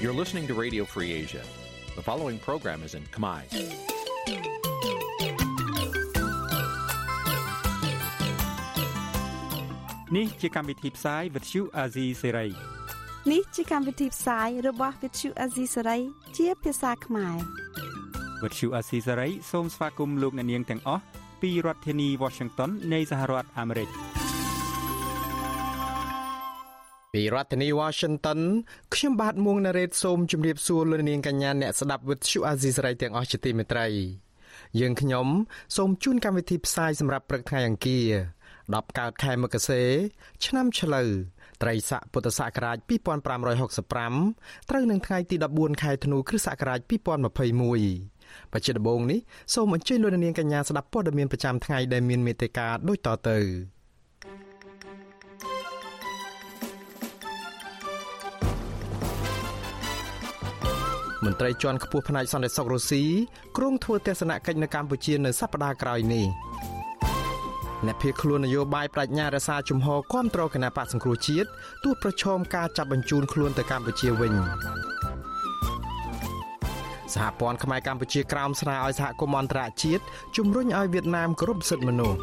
You're listening to Radio Free Asia. The following program is in Khmer. Nǐ chi càm bi tiệp xáy vệt chiu a zì sê នេះជាកម្មវិធីផ្សាយរបស់ Vithu Azisari ជាភាសាខ្មែរ វិទ្យុអាស៊ីសេរីសូមស្វាគមន៍លោកអ្នកនាងទាំងអស់ពីរដ្ឋធានី Washington នៃសហរដ្ឋអាមេរិក។ ពីរដ្ឋធានី Washington ខ្ញុំបាទមួងណារ៉េតសូមជម្រាបសួរលោកនាងកញ្ញាអ្នកស្ដាប់វិទ្យុអាស៊ីសេរីទាំងអស់ជាទីមេត្រីយើងខ្ញុំសូមជូនកម្មវិធីផ្សាយសម្រាប់ព្រឹកថ្ងៃអង្គារ10កើតខែមករាឆ្នាំឆ្លូវត្រីស័កពុទ្ធសករាជ2565ត្រូវនឹងថ្ងៃទី14ខែធ្នូគ្រិស្តសករាជ2021បច្ចុប្បន្ននេះសូមអញ្ជើញលោកនាងកញ្ញាស្ដាប់ព័ត៌មានប្រចាំថ្ងៃដែលមានមេត្តាដូចតទៅ មន្ត្រីជាន់ខ្ពស់ផ្នែកសន្តិសុខរុស្ស៊ីគ្រងធ្វើទស្សនកិច្ចនៅកម្ពុជានៅសប្តាហ៍ក្រោយនេះអ្នកភៀសខ្លួននយោបាយប្រាជ្ញារសាជំហរគាំទ្រគណៈបកសង្គ្រោះជាតិទោះប្រឈមការចាប់បញ្ជូនខ្លួនទៅកម្ពុជាវិញសហព័ន្ធខ្មែរកម្ពុជាក្រោមស្នើឲ្យសហគមន៍អន្តរជាតិជំរុញឲ្យវៀតណាមគោរពសិទ្ធិមនុស្ស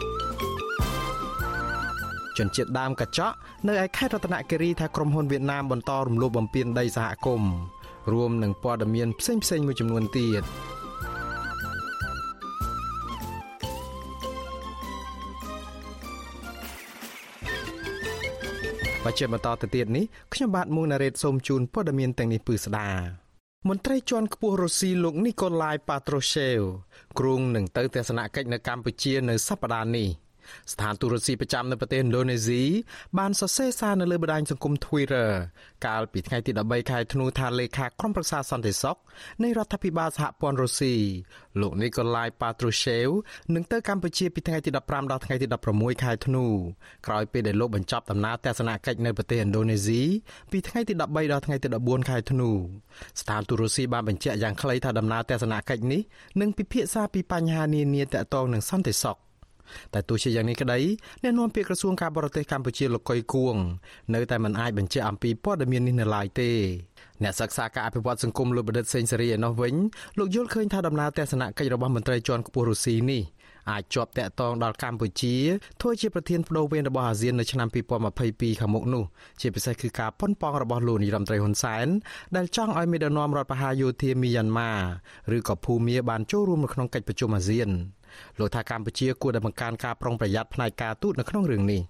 ជនជាតិដើមកញ្ចក់នៅឯខេត្តរតនគិរីថាក្រុមហ៊ុនវៀតណាមបន្តរំលោភបំពានដីសហគមន៍ រួមនឹងព័ត៌មានផ្សេងៗមួយចំនួនទៀតបច្ចុប្បន្នបន្តទៅទៀតនេះខ្ញុំបាទមួងណារ៉េតសូមជូនព័ត៌មានទាំងនេះពឺស្ដាមន្ត្រីជាន់ខ្ពស់រុស្ស៊ីលោកនីកូឡាយប៉ាត្រូសេវគ្រងនឹងទៅទស្សនកិច្ចនៅកម្ពុជានៅសប្តាហ៍នេះ។ ស្ថានទូតរុស្ស៊ីប្រចាំនៅប្រទេសឥណ្ឌូនេស៊ីបានសរសេរសារនៅលើបណ្ដាញសង្គម Twitter កាលពីថ្ងៃទី13ខែធ្នូថាលេខាក្រុមប្រឹក្សាសន្តិសុខនៃរដ្ឋាភិបាលសហព័ន្ធរុស្ស៊ីលោក Nikolai Patrushev នឹងទៅកម្ពុជាពីថ្ងៃទី15ដល់ថ្ងៃទី16ខែធ្នូក្រោយពេលដែលលោកបញ្ចប់ដំណើរទស្សនកិច្ចនៅប្រទេសឥណ្ឌូនេស៊ីពីថ្ងៃទី13ដល់ថ្ងៃទី14ខែធ្នូស្ថានទូតរុស្ស៊ីបានបញ្ជាក់យ៉ាងខ្លីថាដំណើរទស្សនកិច្ចនេះនឹងពិភាក្សាពីបញ្ហានានាទាក់ទងនឹងសន្តិសុខ តែទោះជាយ៉ាងនេះក្តីអ្នកនាំពាក្យក្រសួងការបរទេសកម្ពុជាលោកកុយគួង នៅតែមិនអាចបញ្ជាក់អំពីព័ត៌មាននេះនៅឡើយទេអ្នកសិក្សាការអភិវឌ្ឍសង្គមលោកបណ្ឌិតសេងសេរីឯណោះវិញលោកយល់ឃើញថាដំណើរទស្សនកិច្ចរបស់មន្ត្រីជាន់ខ្ពស់រុស្ស៊ីនេះអាចជាប់តាក់ទងដល់កម្ពុជាធ្វើជាប្រធានបដូវវេនរបស់អាស៊ាននៅឆ្នាំ2022ខាងមុខនោះជាពិសេសគឺការប៉ុនប៉ងរបស់លោកនាយរដ្ឋមន្ត្រីហ៊ុនសែនដែលចង់ឲ្យមេដឹកនាំរដ្ឋបហាយោធាមីយ៉ាន់ម៉ាឬក៏ភូមាបានចូលរួមនៅក្នុងកិច្ចប្រជុំអាស៊ាន លោកថាកម្ពុជាគួរតែបង្កើនការប្រុងប្រយ័ត្នផ្នែកការទូតនៅក្នុងរឿងនេះ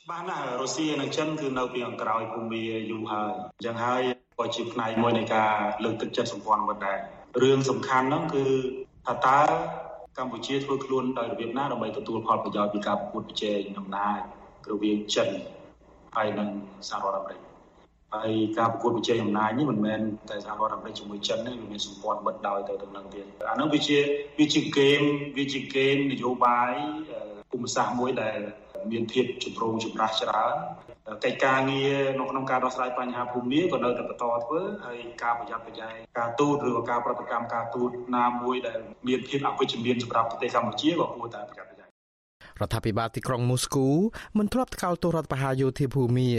ច្បាស់ណាស់រុស្ស៊ីនិងចិនគឺនៅពីអង្ក្រោយភូមិយូរហើយអញ្ចឹងហើយក៏ជាផ្នែកមួយនៃការលើកទឹកចិត្តសម្ព័ន្ធមិត្តដែររឿងសំខាន់ហ្នឹងគឺថាតើកម្ពុជាធ្វើខ្លួនដោយរបៀបណាដើម្បីទទួលផលប្រយោជន៍ពីការប្រកួតប្រជែងអំណាចរវាងចិនហើយនិងសហរដ្ឋអាមេរិក ហើយការប្រកួតប្រជែងអំណាចនេះមិនមែនតែសហរដ្ឋអាមេរិកជាមួយចិនទេវាមានសម្ព័ន្ធមិត្តដោយទៅទៅនឹងទៀតអានោះវាជាវាជាហ្គេមវាជាហ្គេមនយោបាយភូមិសាស្ត្រមួយដែលមានភាពចម្រូងចម្រាសច្រើនកិច្ចការងារនៅក្នុងការដោះស្រាយបញ្ហាភូមិក៏នៅតែបន្តធ្វើហើយការប្រយ័ត្នប្រយែងការទូតឬក៏ការប្រតិកម្មការទូតណាមួយដែលមានភាពអវិជ្ជមានសម្រាប់ប្រទេសកម្ពុជាក៏គួរតែប្រយ័ត្ន រដ្ឋាភិបាលទីក្រុងមូស្គូមិនធ្លាប់ថ្កោលទោសរដ្ឋបហាយោធាភូមា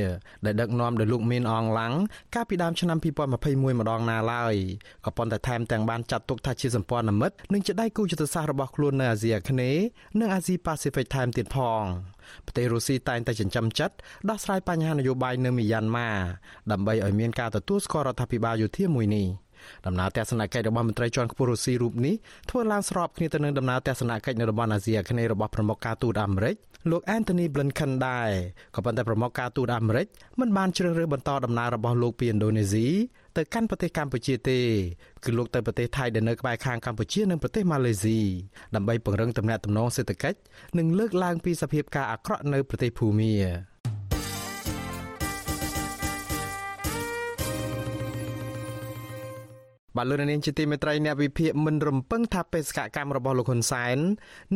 ដែលដឹកនាំដោយលោកមីនអងឡាំងកាលពីដើមឆ្នាំ2021ម្ដងណាឡើយក៏ប៉ុន្តែថែមទាំងបានចាត់ទុកថាជាសម្ព័ន្ធមិត្តនិងជាដៃគូយុទ្ធសាស្ត្ររបស់ខ្លួននៅអាស៊ីអាគ្នេយ៍និងអាស៊ីប៉ាស៊ីហ្វិកថែមទៀតផងប្រទេសរុស្ស៊ីតែងតែចិញ្ចឹមចិត្តដោះស្រាយបញ្ហានយោបាយនៅមីយ៉ាន់ម៉ាដើម្បីឲ្យមានការទទួលស្គាល់រដ្ឋាភិបាលយោធាមួយនេះ។ ដំណើរទស្សនកិច្ចរបស់មន្ត្រីជាន់ខ្ពស់រុស្ស៊ីរូបនេះធ្វើឡើងស្របគ្នាទៅនឹងដំណើរទស្សនកិច្ចនៅតំបន់អាស៊ីអាគ្នេយ៍របស់ប្រមុខការទូតអាមេរិកលោក Anthony Blinken ដែរក៏ប៉ុន្តែប្រមុខការទូតអាមេរិកមិនបានជ្រើសរើសបន្តដំណើររបស់លោកពីឥណ្ឌូនេស៊ីទៅកាន់ប្រទេសកម្ពុជាទេគឺលោកទៅប្រទេសថៃដែលនៅក្បែរខាងកម្ពុជានិងប្រទេសម៉ាឡេស៊ីដើម្បីពង្រឹងទំនាក់ទំនងសេដ្ឋកិច្ចនិងលើកឡើងពីសភាពការអាក្រក់នៅប្រទេសភូមា បាទលោកនាងជាទីមេត្រីអ្នកវិភាគមិនរំពឹងថាបេសកកម្មរបស់លោកហ៊ុនសែន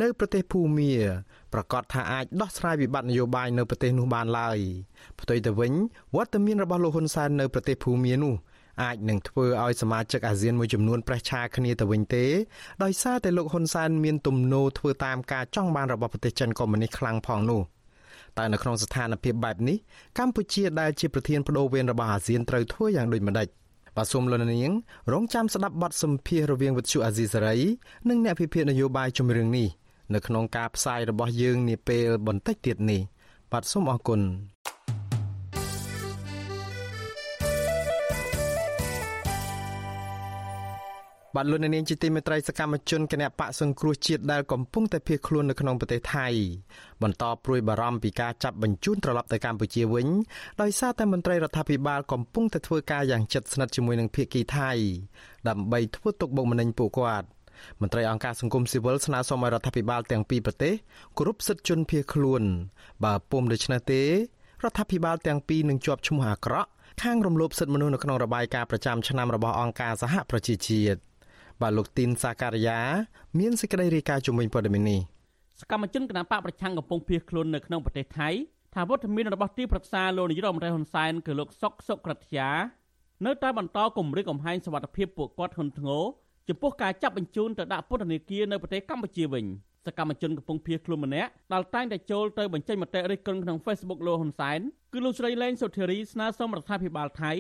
នៅប្រទេសភូមាប្រកាសថាអាចដោះស្រាយវិបត្តិនយោបាយនៅប្រទេសនោះបានឡើយផ្ទុយទៅវិញវត្តមានរបស់លោកហ៊ុនសែននៅប្រទេសភូមានោះអាចនឹងធ្វើឲ្យសមាជិកអាស៊ានមួយចំនួនប្រេះឆាគ្នាទៅវិញទេដោយសារតែលោកហ៊ុនសែនមានទំនោរធ្វើតាមការចង់បានរបស់ប្រទេសចិនកុម្មុយនីសខ្លាំងផងនោះតែនៅក្នុងស្ថានភាពបែបនេះកម្ពុជាដែលជាប្រធានបដូវវេនរបស់អាស៊ានត្រូវធ្វើយ៉ាងដូចម្តេច បបាទសូមលោកនាង រងចាំស្ដាប់បទសម្ភាសន៍រវាងវិទ្យុអាស៊ីសេរីនិងអ្នកពិភាក្សានយោបាយជំរឿងនេះនៅក្នុងការផ្សាយរបស់យើងនាពេលបន្តិចទៀតនេះបាទសូមអរគុណ បាទលោកនាងជាទីមេត្រីសកម្មជនគណៈបកសង្គ្រោះជាតិដែលកំពុងតែភៀសខ្លួននៅក្នុងប្រទេសថៃបន្តព្រួយបារម្ភពីការចាប់បញ្ជូនត្រឡប់ទៅកម្ពុជាវិញដោយសារតែមន្ត្រីរដ្ឋាភិបាលកំពុងតែធ្វើការយ៉ាងជិតស្និទ្ធជាមួយនឹងភៀកគីថៃដើម្បីធ្វើទុកបុកម្នេញពួកគាត់មន្ត្រីអង្គការសង្គមស៊ីវិលស្នើសុំឲ្យរដ្ឋាភិបាលទាំងពីរប្រទេសគោរពសិទ្ធិជនភៀសខ្លួន បើពុំដូច្នេះទេរដ្ឋាភិបាលទាំងពីរនឹងជាប់ឈ្មោះអាក្រក់ខាងរំលោភសិទ្ធិមនុស្សនៅក្នុងរបាយការណ៍ប្រចាំឆ្នាំរបស់អង្គការសហប្រជាជាតិ បាទលោកទីនសាការីយ៉ាមានសេចក្តីរាយការណ៍ជំវិញព័ត៌មាននេះសកម្មជនគណបកប្រឆាំងកំពុងភៀសខ្លួននៅក្នុងប្រទេសថៃថាវត្តមានរបស់ទីប្រឹក្សាលោកនាយរដ្ឋមន្ត្រីហ៊ុនសែនគឺលោកសុកសុក្រិតជានៅតែបន្តគម្រាមកំហែងសវត្ថិភាពពួកគាត់ហ៊ុនធ្ងរចំពោះការចាប់បញ្ជូនទៅដាក់ពន្ធនាគារនៅប្រទេសកម្ពុជាវិញសកម្មជនកំពុងភៀសខ្លួនម្នាក់ដែលតែងតែចូលទៅបញ្ចេញមតិរិះគន់ក្នុង Facebook លោកហ៊ុនសែនគឺលោកស្រីលេងសុធារីស្នើសុំរដ្ឋាភិបាលថៃ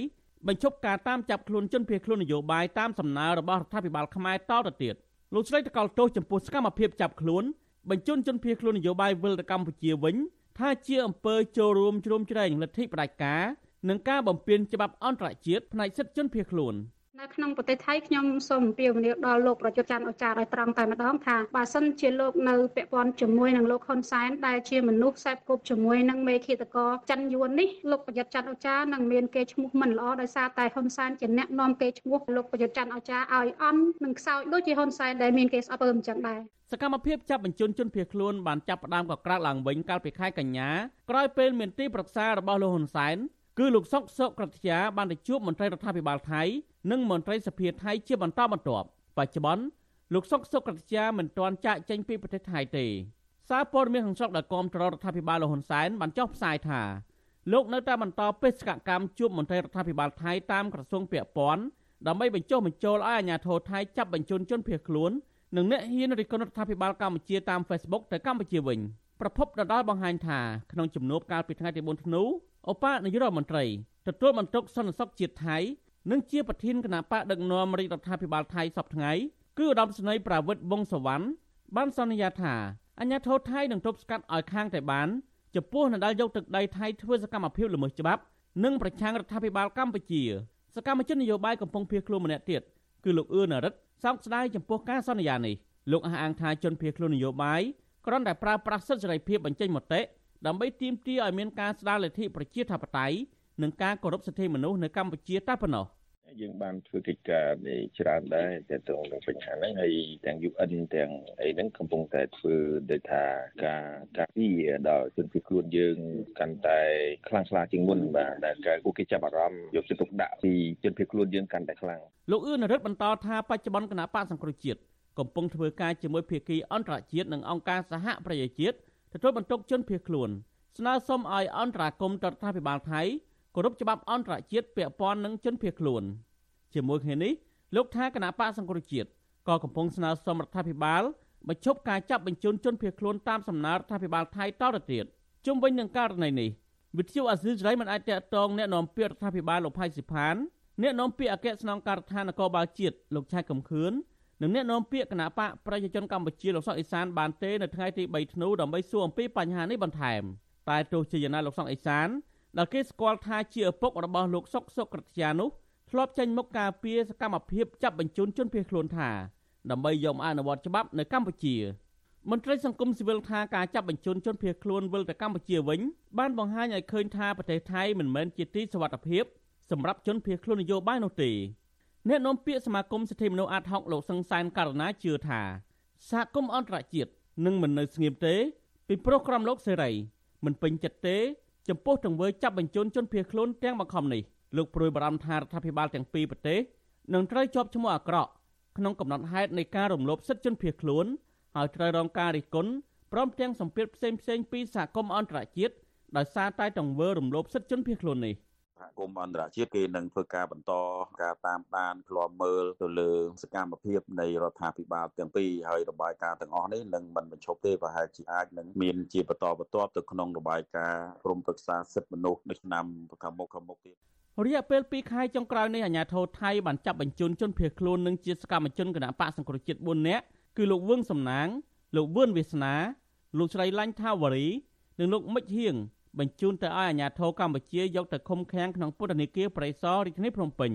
បញ្ឈប់ការតាមចាប់ខ្លួនជនភៀសខ្លួននយោបាយតាមសំណើរបស់រដ្ឋាភិបាលខ្មែរតទៅទៀតលោកស្រីតកល់ទោសចំពោះសកម្មភាពចាប់ខ្លួនបញ្ជូនជនភៀសខ្លួននយោបាយវិលទៅកម្ពុជាវិញថាជាអំពើចូលរួមជ្រោមជ្រែងលទ្ធិផ្ដាច់ការនិងការបំពានច្បាប់អន្តរជាតិផ្នែកសិទ្ធិជនភៀសខ្លួន។ នៅក្នុងប្រទេសថៃខ្ញុំសូមអំពាវនាវដល់លោកប្រយុទ្ធច័ន្ទអូចារ្យឲ្យត្រង់តែម្ដងថាបើសិនជាលោកនៅពាក់ព័ន្ធជាមួយនឹងលោកហ៊ុនសែនដែលជាមនុស្សខ្សែគប់ជាមួយនឹងមេឃាតករចិនយួននេះលោកប្រយុទ្ធច័ន្ទអូចារ្យនឹងមានគេឈ្មោះមិនល្អដោយសារតែហ៊ុនសែនជាអ្នកនាំគេឈ្មោះលោកប្រយុទ្ធច័ន្ទអូចារ្យឲ្យអន់និងខ្សោយដូចជាហ៊ុនសែនដែលមានគេស្អប់អើអញ្ចឹងដែរសកម្មភាពចាប់បញ្ជូនជនភៀសខ្លួនបានចាប់ផ្ដើមកក្រើកឡើងវិញកាលពីខែកញ្ញាក្រោយពេលមានទីប្រឹក្សារបស់លោកហ៊ុនសែន គឺលោកសុកសុកក្រតិយាបានទៅជួបមន្ត្រីរដ្ឋាភិបាលថៃនិងមន្ត្រីសភាថៃជាបន្តបន្ទាប់បច្ចុប្បន្នលោកសុកសុកក្រតិយាមិនទាន់ចាកចេញពីប្រទេសថៃទេសារព័ត៌មានក្នុងស្រុកដែលគាំទ្ររដ្ឋាភិបាលលោកហ៊ុនសែនបានចុះផ្សាយថាលោកនៅតែបន្តបេសកកម្មជួបមន្ត្រីរដ្ឋាភិបាលថៃតាមក្រសួងពាក់ព័ន្ធដើម្បីបញ្ចុះបញ្ចូលឲ្យអាជ្ញាធរថៃចាប់បញ្ជូនជនភៀសខ្លួននិងអ្នកហ៊ានរិះគន់រដ្ឋាភិបាលកម្ពុជាតាម Facebook ទៅកម្ពុជាវិញប្រពន្ធដដាលបង្ហាញថាក្នុងជំនួបកាលពីថ្ងៃទី4ធ្នូ ឧបនាយករដ្ឋមន្ត្រីទទួលបន្ទុកសន្តិសុខជាតិថៃនិងជាប្រធានគណៈបកដឹកនាំរាជរដ្ឋាភិបាលថៃសពថ្ងៃគឺឧត្តមសេនីយ៍ប្រាវិតវងសវណ្ណបានសន្យាថាអញ្ញាធិបតេយ្យថៃនឹងទប់ស្កាត់ឲ្យខាងតៃបានចំពោះនដែលយកទឹកដីថៃធ្វើសកម្មភាពល្មើសច្បាប់និងប្រឆាំងរដ្ឋាភិបាលកម្ពុជា សកម្មជននយោបាយកំពុងភៀសខ្លួនម្នាក់ទៀតគឺលោកអឿនរិទ្ធសោកស្ដាយចំពោះការសន្យានេះលោកអះអាងថាជនភៀសខ្លួននយោបាយគ្រាន់តែប្រើប្រាស់សិទ្ធិសេរីភាពបញ្ចេញមតិ ដើម្បីទាមទារឲ្យមានការស្ដារលទ្ធិប្រជាធិបតេយ្យនិងការគោរពសិទ្ធិមនុស្សនៅកម្ពុជាតែប៉ុណ្ណោះយើងបានធ្វើកិច្ចការនេះច្រើនដែរតែទៅនឹងបញ្ហាហ្នឹងហើយទាំង UN ទាំងអីហ្នឹងកំពុងតែធ្វើដូចថាការការពារដល់ជនភៀសខ្លួនយើងកាន់តែខ្លាំងក្លាជាងមុនបាទដែលពួកគេចាប់អារម្មណ៍យកចិត្តទុកដាក់ពីជនភៀសខ្លួនយើងកាន់តែខ្លាំងលោកអឿនរិទ្ធបន្តថាបច្ចុប្បន្នគណៈបកសង្គ្រោះជាតិកំពុងធ្វើការជាមួយភាគីអន្តរជាតិនិងអង្គការសហប្រជាជាតិ ទទួលបន្ទុកជនភៀសខ្លួនស្នើសុំឲ្យអន្តរាគមន៍រដ្ឋាភិបាលថៃគោរពច្បាប់អន្តរជាតិពាក់ព័ន្ធនឹងជនភៀសខ្លួនជាមួយគ្នានេះលោកថាគណៈបកសង្គ្រោះជាតិក៏កំពុងស្នើសុំរដ្ឋាភិបាលបញ្ឈប់ការចាប់បញ្ជូនជនភៀសខ្លួនតាមសំណើរដ្ឋាភិបាលថៃតទៅទៀតជុំវិញនឹងករណីនេះវិទ្យុអាស៊ីសេរីមិនអាចតកតងแนะនាំពាក្យរដ្ឋាភិបាលលោកផៃស៊ីផានអ្នកនាំពាក្យអគ្គស្នងការដ្ឋាននគរបាលជាតិលោកឆៃកំខឿន និងអ្នកនាំពាក្យគណៈបកប្រជាជនកម្ពុជាលោកសុកអេសានបានទេនៅថ្ងៃទី3ធ្នូដើម្បីសួរអំពីបញ្ហានេះបន្ថែមតែទោះជាយ៉ាងណាលោកសុកអេសានដែលគេស្គាល់ថាជាឪពុករបស់លោកសុកសុក្រិតជានោះធ្លាប់ចេញមុខការពារសកម្មភាពចាប់បញ្ជូនជនភៀសខ្លួនថាដើម្បីយកមកអនុវត្តច្បាប់នៅកម្ពុជាមន្ត្រីសង្គមស៊ីវិលថាការចាប់បញ្ជូនជនភៀសខ្លួនវិលទៅកម្ពុជាវិញបានបង្ហាញឲ្យឃើញថាប្រទេសថៃមិនមែនជាទីសុវត្ថិភាពសម្រាប់ជនភៀសខ្លួននយោបាយនោះទេ អ្នកនាំពាក្យសមាគមសិទ្ធិមនុស្សអាត់ហុកលោកសង្សានករណាជឿថាសហគមន៍អន្តរជាតិនឹងមិននៅស្ងៀមទេ ពីព្រោះក្រមលោកសេរីមិនពេញចិត្តទេ ចំពោះទង្វើចាប់បញ្ជូនជនភៀសខ្លួនទាំងបង្ខំនេះលោកព្រួយបារម្ភថារដ្ឋាភិបាលទាំងពីរប្រទេសនឹងត្រូវជាប់ឈ្មោះអាក្រក់ក្នុងកំណត់ហេតុនៃការរំលោភសិទ្ធិជនភៀសខ្លួនហើយត្រូវរងការរិះគន់ព្រមទាំងសម្ពាធផ្សេងផ្សេងពីសហគមន៍អន្តរជាតិដោយសារតែទង្វើរំលោភសិទ្ធិជនភៀសខ្លួននេះ សហគមន៍អន្តរជាតិគេនឹងធ្វើការបន្តការតាមដានឃ្លាំមើលទៅលើសកម្មភាពនៃរដ្ឋាភិបាលទាំងពីរហើយរបាយការណ៍ទាំងអស់នេះនឹងមិនបញ្ឈប់ទេប្រហែលជាអាចនឹងមានជាបន្តបន្ទាប់ទៅក្នុងរបាយការណ៍ក្រមប្រឹក្សាសិទ្ធិមនុស្សនៅឆ្នាំខាងមុខខាងមុខទៀតរយៈពេល2ខែចុងក្រោយនេះអាជ្ញាធរថៃបានចាប់បញ្ជូនជនភៀសខ្លួននិងជាសកម្មជនគណបកសង្គ្រោះជាតិ4នាក់គឺលោកវឿងសំណាង លោកវឿនវាសនា លោកស្រីឡាញ់ថាវរី និងលោកមិចហៀង បញ្ជូនទៅឲ្យអាជ្ញាធរកម្ពុជាយកទៅឃុំឃាំងក្នុងពន្ធនាគារប្រៃសណរាជធានីភ្នំពេញ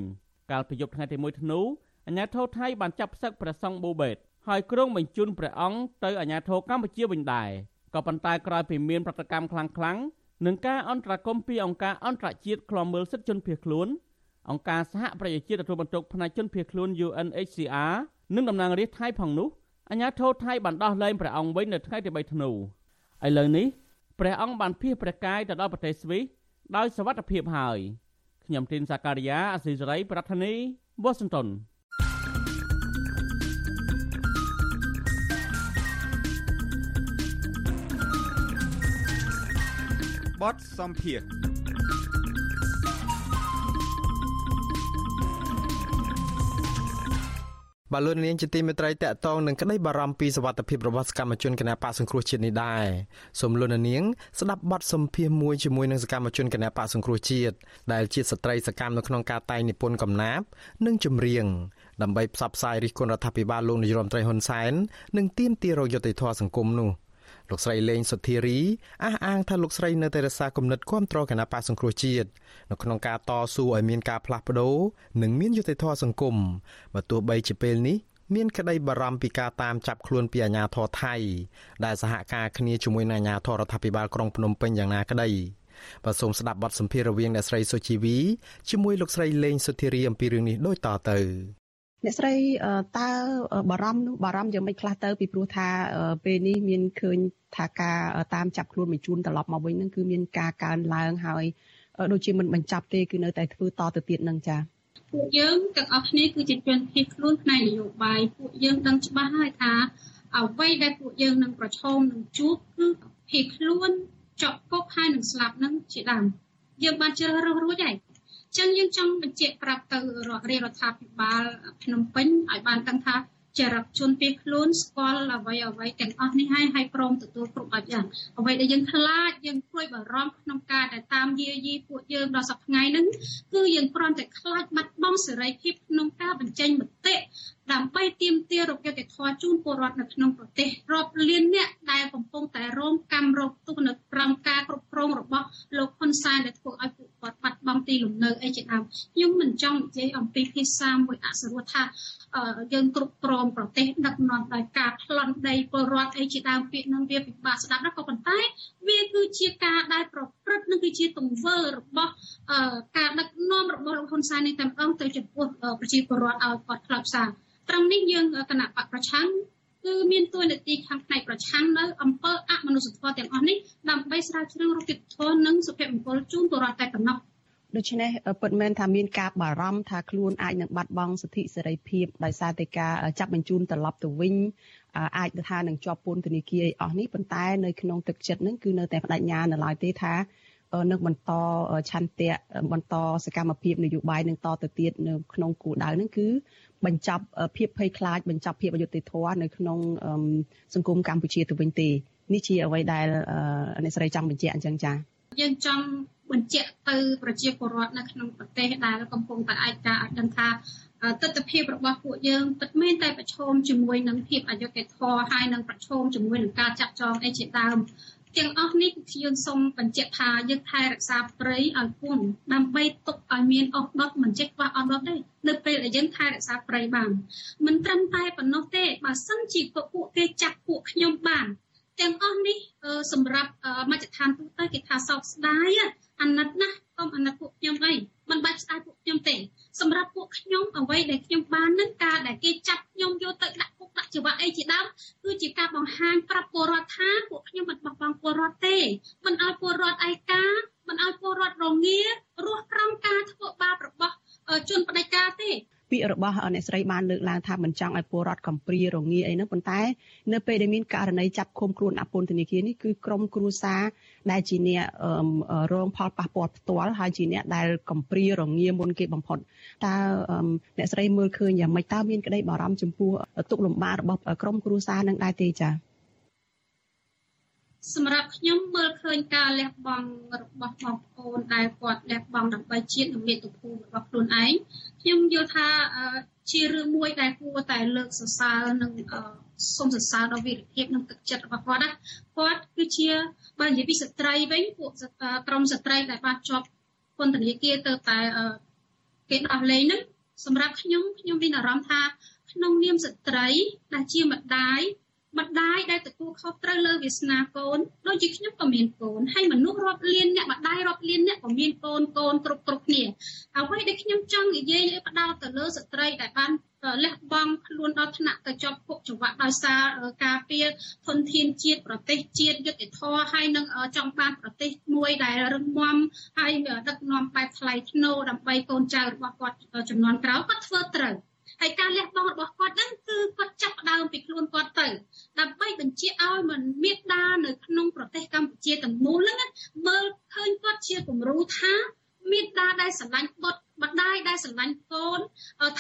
កាលពីយប់ថ្ងៃទី1ធ្នូអាជ្ញាធរថៃបានចាប់ផ្សឹកព្រះសង្ឃបូបេតហើយក្រុងបញ្ជូនព្រះអង្គទៅអាជ្ញាធរកម្ពុជាវិញដែរក៏ប៉ុន្តែក្រោយពីមានប្រតិកម្មខ្លាំងៗនឹងការអន្តរាគមពីអង្គការអន្តរជាតិឃ្លាំមើលសិទ្ធិជនភៀសខ្លួនអង្គការសហប្រជាជាតិទទួលបន្ទុកផ្នែកជនភៀសខ្លួន UNHCR និងតំណាងរាស្ត្រថៃផងនោះអាញាធរថៃបានដោះលែងព្រះអង្គវិញនៅថ្ងៃទី3ធ្នូឥឡូវនេះ ព្រះអង្គបានភៀសព្រះកាយទៅដល់ប្រទេសស្វីសដោយសវត្ថភាពហើយខ្ញុំទីនសាការីយ៉ាអស៊ីសេរី ប្រធានីវ៉ាស៊ីនតោនបតសំភារ បលូននាងជាទីមេត្រីតកតងនឹងក្តីបារម្ភពីសវត្ថិភាពរបស់សកម្មជនគណបកសង្គ្រោះជាតិនេះដែរសូមលូននាងស្ដាប់បទសម្ភាសន៍មួយជាមួយនឹងសកម្មជនគណបកសង្គ្រោះជាតិដែលជាស្ត្រីសកម្មនៅក្នុងការតែងនិពន្ធកំណាព្យនិងចម្រៀងដើម្បីផ្សព្វផ្សាយរិះគន់រដ្ឋាភិបាលលោកនាយរដ្ឋមន្ត្រីហ៊ុនសែននិងទាមទាររយុត្តិធម៌សង្គមនោះ។ លោកស្រីលេងសុធារីអះអាងថាលោកស្រីនៅតែរក្សាគំនិតគ្រប់គ្រងគណៈបកសង្គ្រោះជាតិនៅក្នុងការតស៊ូឲ្យមានការផ្លាស់ប្ដូរនិងមានយុត្តិធម៌សង្គមបើទោះបីជាពេលនេះមានក្តីបារម្ភពីការតាមចាប់ខ្លួនពីអាជ្ញាធរថៃដែលសហការគ្នាជាមួយនឹងអាជ្ញាធររដ្ឋាភិបាលក្រុងភ្នំពេញយ៉ាងណាក្តីបាទសូមស្ដាប់បទសម្ភាសន៍រវាងអ្នកស្រីសុជីវីជាមួយលោកស្រីលេងសុធារីអំពីរឿងនេះដូចតទៅ អ្នកស្រីតើបារម្ភនោះបារម្ភយ៉ាងម៉េចខ្លះទៅពីព្រោះថាពេលនេះមានឃើញថាការតាមចាប់ខ្លួនបញ្ជូនត្រឡប់មកវិញនឹងគឺមានការកើនឡើងហើយដូចជាមិនបញ្ចប់ទេគឺនៅតែធ្វើតទៅទៀតនឹងចា៎ពួកយើងទាំងអស់គ្នាគឺជាជនភៀសខ្លួនផ្នែកនយោបាយពួកយើងដឹងច្បាស់ហើយថាអ្វីដែលពួកយើងនឹងប្រឈមនឹងជួបគឺភៀសខ្លួនចប់គុកហើយនឹងស្លាប់នឹងជាដើមយើងបានជ្រើសរើសរួចហើយ ចឹងយើងចង់បញ្ជាក់ប្រាប់ទៅរដ្ឋរាជរដ្ឋាភិបាលភ្នំពេញឲ្យបានដឹងថាចរិតជនពីខ្លួនស្គាល់អ្វីអ្វីទាំងអស់នេះហើយហើយព្រមទទួលគ្រប់បែបយ៉ាងអ្វីដែលយើងខ្លាចយើងព្រួយបារម្ភក្នុងការដែលតាមយាយីពួកយើងដល់សប្តាហ៍ហ្នឹងគឺយើងគ្រាន់តែខ្លាចបាត់បង់សេរីភាពក្នុងការបញ្ចេញមតិ ដើម្បីទាមទាររកយុត្តិធម៌ជូនពលរដ្ឋនៅក្នុងប្រទេសរាប់លានអ្នកដែលកំពុងតែរងកម្មរងទុក្ខនៅក្រោមការគ្រប់គ្រងរបស់លោកហ៊ុនសែនដែលធ្វើឲ្យពួកគាត់បាត់បង់ទីលំនៅអីជាដើមខ្ញុំមិនចង់និយាយអំពីភាសាមួយអសរោះថាយើងគ្រប់គ្រងប្រទេសដឹកនាំដោយការប្លន់ដីពលរដ្ឋអីជាដើមពាក្យនឹងវាពិបាកស្ដាប់ណាស់ក៏ប៉ុន្តែវាគឺជាការដែលប្រព្រឹត្តនឹងគឺជាទង្វើរបស់ការដឹកនាំរបស់លោកហ៊ុនសែននេះតែម្ដងទៅចំពោះប្រជាពលរដ្ឋឲ្យគាត់ខ្លោចផ្សា ត្រង់នេះយើងគណៈបកប្រឆាំងគឺមានទួនាទីខាងផ្នែកប្រឆាំងនៅអំពើអមនុស្សធម៌ទាំងអស់នេះដើម្បីស្រាវជ្រាវរកយុត្តិធម៌និងសុភមង្គលជូនពលរដ្ឋតែប៉ុណ្ណោះដូច្នេះពិតមែនថាមានការបារម្ភថាខ្លួនអាចនឹងបាត់បង់សិទ្ធិសេរីភាពដោយសារតែការចាប់បញ្ជូនត្រឡប់ទៅវិញអាចថានឹងជាប់ពន្ធនាគារអស់នេះប៉ុន្តែនៅក្នុងទឹកចិត្តនឹងគឺនៅតែបដិញ្ញានៅឡើយទេថានឹងបន្តឆន្ទៈបន្តសកម្មភាពនយោបាយនឹងតទៅទៀតនៅក្នុងគោលដៅនឹងគឺ បញ្ចប់ភាពភ័យខ្លាចបញ្ចប់ភាពអយុត្តិធម៌នៅក្នុងសង្គមកម្ពុជាទៅវិញទេនេះជាអ្វីដែលអ្នកស្រីចង់បញ្ជាក់អញ្ចឹងចា៎យើងចង់បញ្ជាក់ទៅប្រជាពលរដ្ឋនៅក្នុងប្រទេសដែលកំពុងតែឯកការឲ្យដឹងថាទស្សនវិជ្ជារបស់ពួកយើងពិតមែនតែប្រឈមជាមួយនឹងភាពអយុត្តិធម៌ហើយនឹងប្រឈមជាមួយនឹងការចាក់ចងអីជាដើម ទាំងអស់នេះយើងសូមបញ្ជាក់ថាយើងថែរក្សាព្រៃឲ្យគង់ដើម្បីទុកឲ្យមានអស់ដុតមិនចេះខ្វះអស់ដុតទេនៅពេលដែលយើងថែរក្សាព្រៃបានមិនត្រឹមតែប៉ុណ្ណោះទេបើសិនជាពួកគេចាប់ពួកខ្ញុំបាន ទាំងអស់នេះសម្រាប់មជ្ឈដ្ឋានទូទៅគេថាសោកស្ដាយអាណិតណាស់កុំអាណិតពួកខ្ញុំអីមិនបាច់ស្ដាយពួកខ្ញុំទេសម្រាប់ពួកខ្ញុំអ្វីដែលខ្ញុំបាននឹងការដែលគេចាប់ខ្ញុំយកទៅដាក់គុកដាក់ច្បាប់អីជាដើមគឺជាការបង្ហាញប្រាប់ពលរដ្ឋថាពួកខ្ញុំមិនបោះបង់ពលរដ្ឋទេមិនឲ្យពលរដ្ឋឯកាមិនឲ្យពលរដ្ឋរងារស់ក្រោមការធ្វើបាបរបស់ជនបដិការទេ ពាក្យរបស់អ្នកស្រីបានលើកឡើងថាមិនចង់ឲ្យពលរដ្ឋកំព្រារងាអីហ្នឹងប៉ុន្តែនៅពេលដែលមានករណីចាប់ឃុំខ្លួនអពន្ធនាគារនេះគឺក្រមគ្រួសារដែលជាអ្នករងផលប៉ះពាល់ផ្ទាល់ហើយជាអ្នកដែលកំព្រារងាមុនគេបំផុតតើអ្នកស្រីមើលឃើញយ៉ាងម៉េចតើមានក្តីបារម្ភចំពោះទុកលំបាករបស់ក្រមគ្រួសារនឹងដែរទេចា៎ សម្រាប់ខ្ញុំមើលឃើញការលះបង់របស់បងប្អូនដែលគាត់លះបង់ដើម្បីជាតិនិងមាតុភូមិរបស់ខ្លួនឯងខ្ញុំយល់ថាជារឿងមួយដែលគួរតែលើកសរសើរនិងសូមសរសើរដល់វីរភាពនិងទឹកចិត្តរបស់គាត់ណាគាត់គឺជាបើនិយាយពីស្ត្រីវិញពួកក្រុមស្ត្រីដែលបានជាប់ពន្ធនាគារទៅតែគេដោះលែងហ្នឹងសម្រាប់ខ្ញុំខ្ញុំមានអារម្មណ៍ថាក្នុងនាមស្ត្រីដែលជាម្ដាយ ម្ដាយដែលទទួលខុសត្រូវលើវាសនាកូនដូចជាខ្ញុំក៏មានកូនហើយមនុស្សរាប់លានអ្នកម្ដាយរាប់លានអ្នកក៏មានកូនកូនគ្រប់គ្រប់គ្នាអ្វីដែលខ្ញុំចង់និយាយផ្ដោតទៅលើស្ត្រីដែលបានលះបង់ខ្លួនដល់ថ្នាក់ទៅជាប់គុកចង្វាក់ដោយសារការពារធនធានជាតិប្រទេសជាតិយុត្តិធម៌ហើយនឹងចង់បានប្រទេសមួយដែលរឹងមាំហើយដឹកនាំបែបថ្លៃថ្នូរដើម្បីកូនចៅរបស់គាត់ចំនួនក្រោយគាត់ធ្វើត្រូវ ហើយការលះបង់របស់គាត់ហ្នឹងគឺគាត់ចាប់ផ្ដើមពីខ្លួនគាត់ទៅដើម្បីបញ្ជាឲ្យមិនមានដានៅក្នុងប្រទេសកម្ពុជាទាំងមូលហ្នឹងមើលឃើញគាត់ជាគំរូថាមានតាដែលស្រឡាញ់បុត្រម្ដាយដែលស្រឡាញ់កូន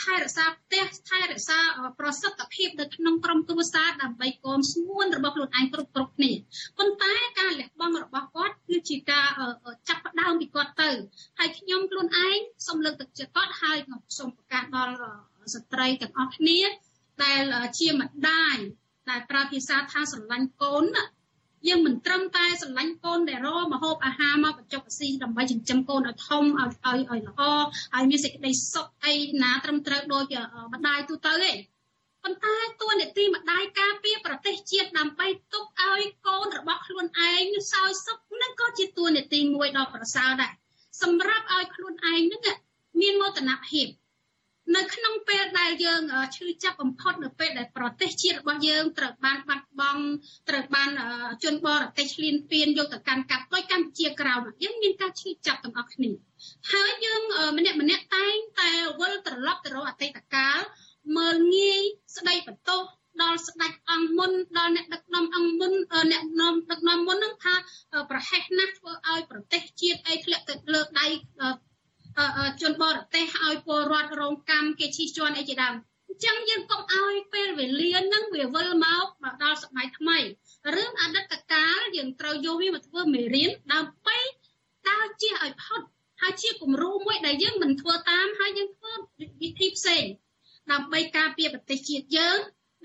ថែរក្សាផ្ទះថែរក្សាប្រសិទ្ធភាពនៅក្នុងក្រុមគ្រួសារដើម្បីកូនស្ងួនរបស់ខ្លួនឯងគ្រប់គ្រប់គ្នាប៉ុន្តែការលះបង់របស់គាត់គឺជាការចាប់ផ្ដើមពីគាត់ទៅហើយខ្ញុំខ្លួនឯងសូមលើកទឹកចិត្តគាត់ហើយសូមប្រកាសដល់ ស្ត្រីទាំងអស់គ្នា ដែលជាម្ដាយដែលប្រើភាសាថាស្រឡាញ់កូនយើងមិនត្រឹមតែស្រឡាញ់កូនដែលរមហូបអាហារមកបញ្ចុកស៊ីដើម្បីចិញ្ចឹមកូនឲ្យធំឲ្យឲ្យឲ្យល្អឲ្យមានសេចក្តីសុខអីណាត្រឹមត្រូវដោយម្ដាយទូទៅទេប៉ុន្តែតួនាទីម្ដាយការពារប្រទេសជាតិដើម្បីទុកឲ្យកូនរបស់ខ្លួនឯងសោយសុខនឹងក៏ជាតួនាទីមួយដ៏ប្រសើរដែរសម្រាប់ឲ្យខ្លួនឯងនឹងមានមោទនភាព នៅក្នុងពេលដែលយើងឈឺចាប់បំផុតនៅពេលដែលប្រទេសជាតិរបស់យើងត្រូវបានបាត់បង់ត្រូវបានជនបរទេសឈ្លានពានយកទៅកាន់កាប់ដោយកម្ពុជាក្រោមយើងមានការឈឺចាប់ទាំងអស់គ្នាហើយយើងម្នាក់ម្នាក់តែងតែវិលត្រឡប់ទៅរកអតីតកាលមើលងាយស្ដីបន្ទោសដល់ស្ដេចអង្គមុនដល់អ្នកដឹកនាំអង្គមុនអ្នកនាំដឹកនាំមុននឹងថាប្រហែសណាស់ធ្វើឲ្យប្រទេសជាតិអីធ្លាក់ទៅលើដៃ ជនបរទេសឲ្យពលរដ្ឋរងកម្មគេឈីជន់អីជាដើមអញ្ចឹងយើងកុំឲ្យពេលវេលាហ្នឹងវាវិលមកមកដល់សម័យថ្មីរឿងអតីតកាលយើងត្រូវយកវាមកធ្វើមេរៀនដើម្បីដើរជះឲ្យផុតហើយជាគំរូមួយដែលយើងមិនធ្វើតាមហើយយើងធ្វើវិធីផ្សេងដើម្បីការពារប្រទេសជាតិយើង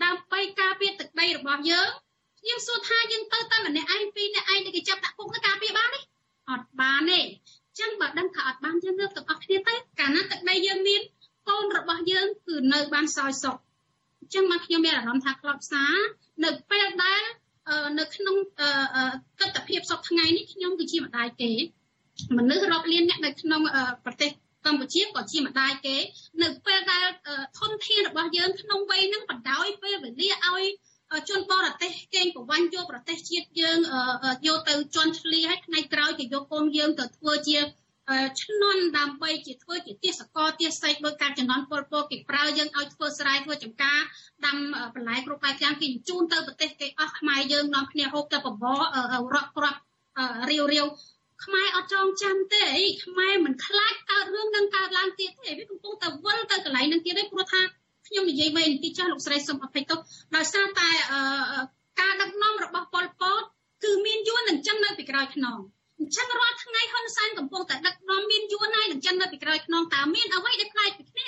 ដើម្បីការពារទឹកដីរបស់យើងយើងសួរថាយើងទៅតែម្នាក់ឯងពីរនាក់ឯងដែលគេចាប់ដាក់គុកទៅការពារបានទេអត់បានទេ ចឹងបើដឹងថាអត់បានយើងលើកទាំងអស់គ្នាទៅកាលណាទឹកដីយើងមានកូនរបស់យើងគឺនៅបានសោយសុខអញ្ចឹងមកខ្ញុំមានអារម្មណ៍ថាក្លបផ្សារនៅពេលដែលនៅក្នុងទស្សនភាពសពថ្ងៃនេះខ្ញុំគឺជាម្ដាយគេមនុស្សរាប់លានអ្នកនៅក្នុងប្រទេសកម្ពុជាក៏ជាម្ដាយគេ នៅពេលដែលធនធានរបស់យើងក្នុងវ័យហ្នឹងបដោយពេលវេលាឲ្យ ជនបរទេសកេងប្រវ័ញ្ចយកប្រទេសជាតិយើងយកទៅជន់ឈ្លីហើយថ្ងៃក្រោយគេយកកូនយើងទៅធ្វើជាឆ្នន់ដើម្បីជាធ្វើជាទេសកលទេសសេកដោយការចំនួនពលពគេប្រើយើងឲ្យធ្វើស្រែធ្វើចំការដាំបន្លែគ្រប់បែបយ៉ាងគេជូនទៅប្រទេសគេអស់ខ្មែរយើងនាំគ្នាហូបទៅបបររកគ្រាប់រាវរាវខ្មែរអត់ចងចាំទេអីខ្មែរមិនខ្លាចកើតរឿងនឹងកើតឡើងទៀតទេវាកំពុងតែវិលទៅកន្លែងនឹងទៀតទេព្រោះថា ខ្ញុំនិយាយវិញទីចាស់លោកស្រីសុំអភ័យទោសដោយសារតែការដឹកនាំរបស់ប៉ុលពតគឺមានយួននឹងចឹងនៅពីក្រោយខ្នងអញ្ចឹងរាល់ថ្ងៃហ៊ុនសែនកំពុងតែដឹកនាំមានយួនហើយនឹងចឹងនៅពីក្រោយខ្នងតើមានអ្វីដែលខ្លាចពីគ្នា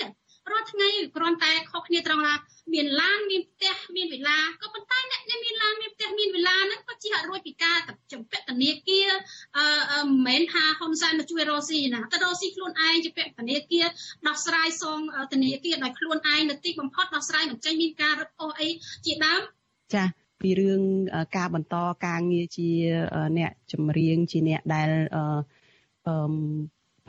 រាល់ថ្ងៃគ្រាន់តែខុសគ្នាត្រង់ថាមានឡានមានផ្ទះមានវិឡាក៏ប៉ុន្តែអ្នកដែលមានឡានមានផ្ទះមានវិឡាហ្នឹងក៏ជាអត់រួចពីការចំពាក់ធនាគារអឺមិនមែនថាហ៊ុនសែនមកជួយរកស៊ីណាតែរកស៊ីខ្លួនឯងជាពាក់ធនាគារដោះស្រាយសងធនាគារដោយខ្លួនឯងនៅទីបំផុតដោះស្រាយមិនចេញមានការរឹបអូសអីជាដើមចាពីរឿងការបន្តការងារជាអ្នកចម្រៀងជាអ្នកដែលអឺ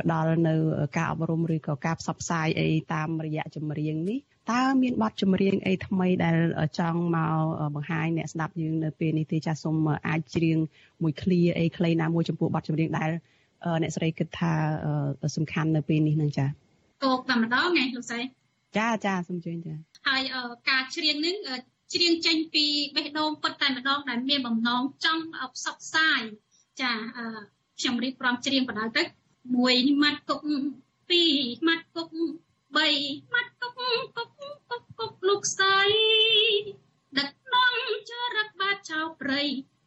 ផ្ដល់នៅការអប់រំឬក៏ការផ្សព្វផ្សាយអីតាមរយៈចម្រៀងនេះតើមានបទចម្រៀងអីថ្មីដែលចង់មកបង្ហាញអ្នកស្ដាប់យើងនៅពេលនេះទេចាសសូមអាចច្រៀងមួយឃ្លាអីខ្លីណាមួយចំពោះបទចម្រៀងដែលអ្នកស្រីគិតថាសំខាន់នៅពេលនេះនឹងចាកោកតែម្ដងឯងលោកស្រីចាចាសូមជឿចាហើយការច្រៀងនឹងច្រៀងចេញពីបេះដូងពិតតែម្ដងដែលមានបំណងចង់ផ្សព្វផ្សាយចាខ្ញុំរៀបព្រមច្រៀងបណ្ដោយទៅ មួយម៉ាត់គុកពីរម៉ាត់គុកបីម៉ាត់គុកគុកគុកគុកលោកស្រីដឹកនាំចរឹកបាតចៅព្រៃ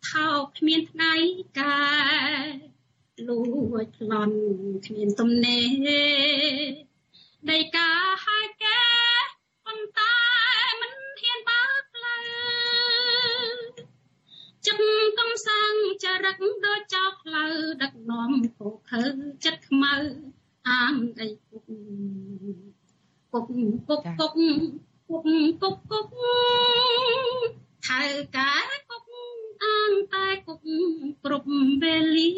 ថោកគ្មានថ្ងៃកែលួចប្លន់គ្មានទំនេរដីកាហើយ ចរិតដូចចោលផ្លូវដឹកនាំគោខើចិត្តខ្មៅអាងអីគុកគុកគុកគុកគុកគុកគុកថៅកាគុកអាងតែគុកគ្រប់វេលា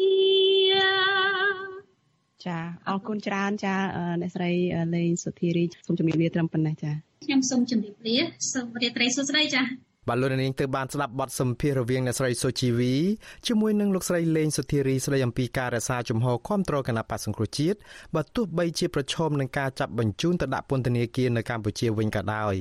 ចាអរគុណច្រើនចាអ្នកស្រីលេងសុធារីសូមជម្រាបលាត្រឹមប៉ុណ្ណេះចាខ្ញុំសូមជម្រាបលាសូមរាត្រីសួស្តីចា បាទលោកនាងទើបបានស្ដាប់បទសម្ភាសន៍រវាងអ្នកស្រីសុជីវីជាមួយនឹងលោកស្រីលេងសុធារីស្ដីអំពីការរក្សាជំហរគ្រប់គ្រងគណៈបក្សសង្គ្រោះជាតិបើទោះបីជាប្រឈមនឹងការចាប់បញ្ជូនទៅដាក់ពន្ធនាគារនៅកម្ពុជាវិញក៏ដោយ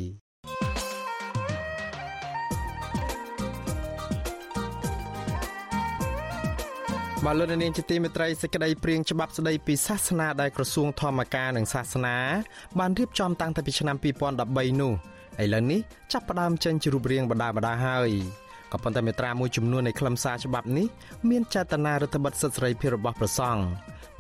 បាទលោកនាងជាទីមេត្រីសេចក្តីព្រៀងច្បាប់ស្តីពីសាសនាដែលក្រសួងធម្មការនិងសាសនាបានរៀបចំតាំងតែពីឆ្នាំ2013នោះ ឥឡូវនេះចាប់ផ្ដើមចេញជារូបរាងបដាបដាហើយក៏ប៉ុន្តែមេត្រាមួយចំនួននៃខ្លឹមសារច្បាប់នេះមានចេតនារដ្ឋបិទសិទ្ធិសេរីភាពរបស់ប្រសង់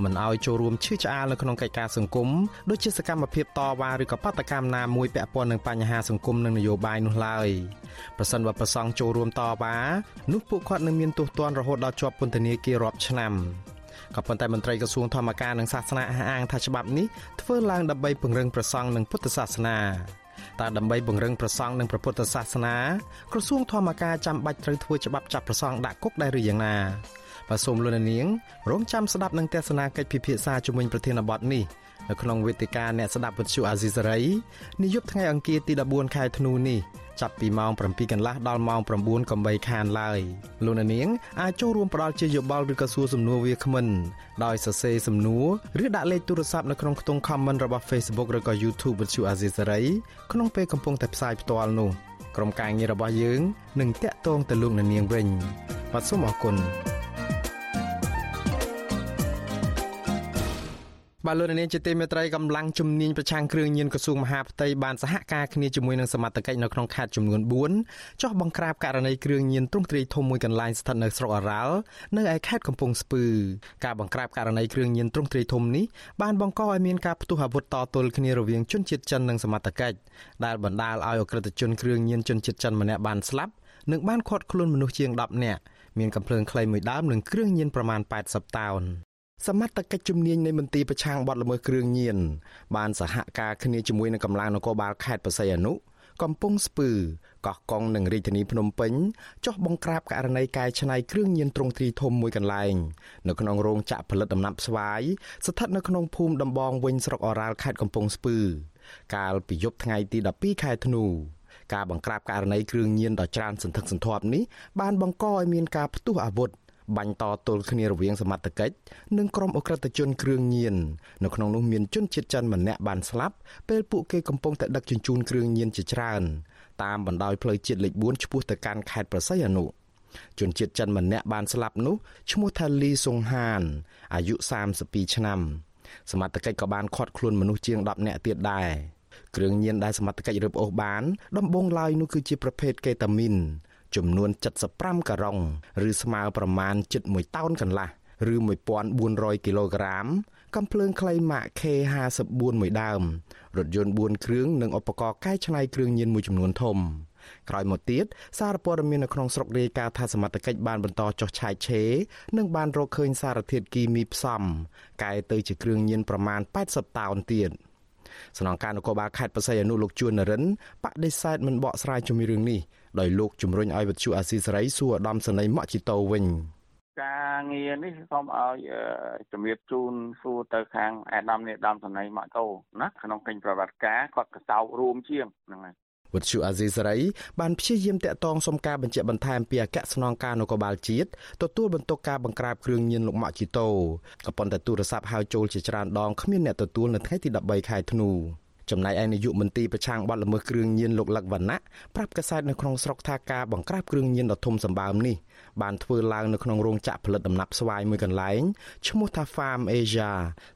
មិនឲ្យចូលរួមឈឺឆ្អាលនៅក្នុងកិច្ចការសង្គមដូចជាសកម្មភាពតវ៉ាឬក៏បាតកម្មណាមួយពាក់ព័ន្ធនឹងបញ្ហាសង្គមនិងនយោបាយនោះឡើយប្រសិនបើប្រសង់ចូលរួមតវ៉ានោះពួកគាត់នឹងមានទោសទណ្ឌរហូតដល់ជាប់ពន្ធនាគាររាប់ឆ្នាំក៏ប៉ុន្តែមន្ត្រីក្រសួងធម្មការនិងសាសនាអះអាងថាច្បាប់នេះធ្វើឡើងដើម្បីពង្រឹងប្រសង់និងពុទ្ធសាសនា តើដើម្បីពង្រឹងប្រសង់និងព្រះពុទ្ធសាសនាក្រសួងធម្មការចាំបាច់ត្រូវធ្វើច្បាប់ចាប់ប្រសង់ដាក់គុកដែរឬយ៉ាងណាបាទសូមលោកនាងរងចាំស្ដាប់នឹងទស្សនាកិច្ចពិភាក្សាជាមួយប្រធានបទនេះនៅក្នុងវេទិកាអ្នកស្ដាប់វិទ្យុអាស៊ីសេរីនាយប់ថ្ងៃអង្គារទី14ខែធ្នូនេះ ចាប់ពីម៉ោង7កន្លះដល់ម៉ោង9កំបីខានឡើយលោកអ្នកនាងអាចចូលរួមផ្ដល់ជាយោបល់ឬក៏សួរសំណួរវាគ្មិនដោយសរសេរសំណួរឬដាក់លេខទូរស័ព្ទនៅក្នុងខ្ទង់ comment របស់ Facebook ឬក៏ YouTube វិទ្យុអាស៊ីសេរីក្នុងពេលកំពុងតែផ្សាយផ្ទាល់នោះក្រុមការងាររបស់យើងនឹងតាក់ទងទៅលោកអ្នកនាងវិញបាទសូមអរគុណ បាទលោកនាងជាទីមេត្រីកម្លាំងជំនាញប្រឆាំងគ្រឿងញៀនក្រសួងមហាផ្ទៃបានសហការគ្នាជាមួយនឹងសមត្ថកិច្ចនៅក្នុងខេត្តចំនួន4ចោះបង្ក្រាបករណីគ្រឿងញៀនទ្រង់ទ្រាយធំមួយកន្លែងស្ថិតនៅស្រុកអរ៉ាល់នៅឯខេត្តកំពង់ស្ពឺការបង្ក្រាបករណីគ្រឿងញៀនទ្រង់ទ្រាយធំនេះបានបង្កឲ្យមានការផ្ទុះអាវុធតទល់គ្នារវាងជនជាតិចិននិងសមត្ថកិច្ចដែលបណ្ដាលឲ្យអក្រិតជនគ្រឿងញៀនជនជាតិចិនម្នាក់បានស្លាប់និងបានឃាត់ខ្លួនមនុស្សជាង10នាក់មានកំភ្លើងខ្លីមួយដើមនិងគ្រឿងញៀនប្រមាណ80តោន សមត្ថកិច្ចជំនាញនៃមន្ទីរប្រឆាំងបទល្មើសគ្រឿងញៀនបានសហការគ្នាជាមួយនឹងកម្លាំងនគរបាលខេត្តបរសៃអនុកំពង់ស្ពឺកោះកុងនិងរាជធានីភ្នំពេញចុះបង្ក្រាបករណីកែច្នៃគ្រឿងញៀនទ្រង់ទ្រីធំមួយកន្លែងនៅក្នុងរោងចក្រផលិតដំណាប់ស្វាយស្ថិតនៅក្នុងភូមិដំបងវិញស្រុកអរ៉ាល់ខេត្តកំពង់ស្ពឺ កាលពីយប់ថ្ងៃទី12ខែធ្នូការបង្ក្រាបករណីគ្រឿងញៀនដ៏ច្រើនសន្ធឹកសន្ធាប់នេះបានបង្កឲ្យមានការផ្ទុះអាវុធ បាញ់តទល់គ្នារវាងសមត្ថកិច្ចនិងក្រុមអក្រិតជនគ្រឿងញៀននៅក្នុងនោះមានជនជាតិចិនម្នាក់បានស្លាប់ពេលពួកគេកំពុងតែដឹកជញ្ជូនគ្រឿងញៀនជាច្រើនតាមបណ្ដោយផ្លូវជាតិលេខ4ឆ្ពោះទៅកាន់ខេត្តប្រស័យអនុជនជាតិចិនម្នាក់បានស្លាប់នោះឈ្មោះថាលីសុងហានអាយុ32ឆ្នាំសមត្ថកិច្ចក៏បានឃាត់ខ្លួនមនុស្សជាង10នាក់ទៀតដែរគ្រឿងញៀនដែលសមត្ថកិច្ចរឹបអូសបានដំបងឡើយនោះគឺជាប្រភេទកេតាមីន ចំនួន75ការុងឬស្មើប្រមាណជិត1តោនកន្លះឬ1400គីឡូក្រាមកំភ្លើងខ្លីម៉ាក K54 មួយដើមរថយន្ត4គ្រឿងនិងឧបករណ៍កែច្នៃគ្រឿងញៀនមួយចំនួនធំក្រោយមកទៀតសារព័ត៌មាននៅក្នុងស្រុករាយការណ៍ថាសមត្ថកិច្ចបានបន្តចុះឆាយឆេនិងបានរកឃើញសារធាតុគីមីផ្សំកែទៅជាគ្រឿងញៀនប្រមាណ80តោនទៀតស្នងការនគរបាលខេត្តបរសៃអនុលោកជួននរិនបដិសេធមិនបកស្រាយជំរឿងនេះ ដោយលោកជំរុញឲ្យវិទ្យុអាស៊ីសេរីសួរឧត្តមសេនីយ៍ម៉ាក់ជីតូវិញការងារនេះសូមឲ្យជំរាបជូនសួរទៅខាងអាដាមនេះដាមសណៃម៉ាក់តូណាក្នុងកិច្ចប្រវត្តិការគាត់កសោបរួមជាងហ្នឹងហើយវិទ្យុអាស៊ីសេរីបានព្យាយាមតាក់ទងសុំការបញ្ជាក់បន្ថែមពីអគ្គស្នងការនគរបាលជាតិទទួលបន្ទុកការបង្ក្រាបគ្រឿងញៀនលោកម៉ាក់ជីតូក៏ប៉ុន្តែទូរស័ព្ទហៅចូលជាច្រើនដងគ្មានអ្នកទទួលនៅថ្ងៃទី13ខែធ្នូ ចំណែកឯនាយកមន្ទីរប្រឆាំងបទល្មើសគ្រឿងញៀនលោកលឹកវណ្ណៈប្រាប់កាសែតនៅក្នុងស្រុកថាការបង្ក្រាបគ្រឿងញៀនដ៏ធំសម្បើមនេះបានធ្វើឡើងនៅក្នុងរោងចក្រផលិតដំណាប់ស្វាយមួយកន្លែងឈ្មោះថា Farm Asia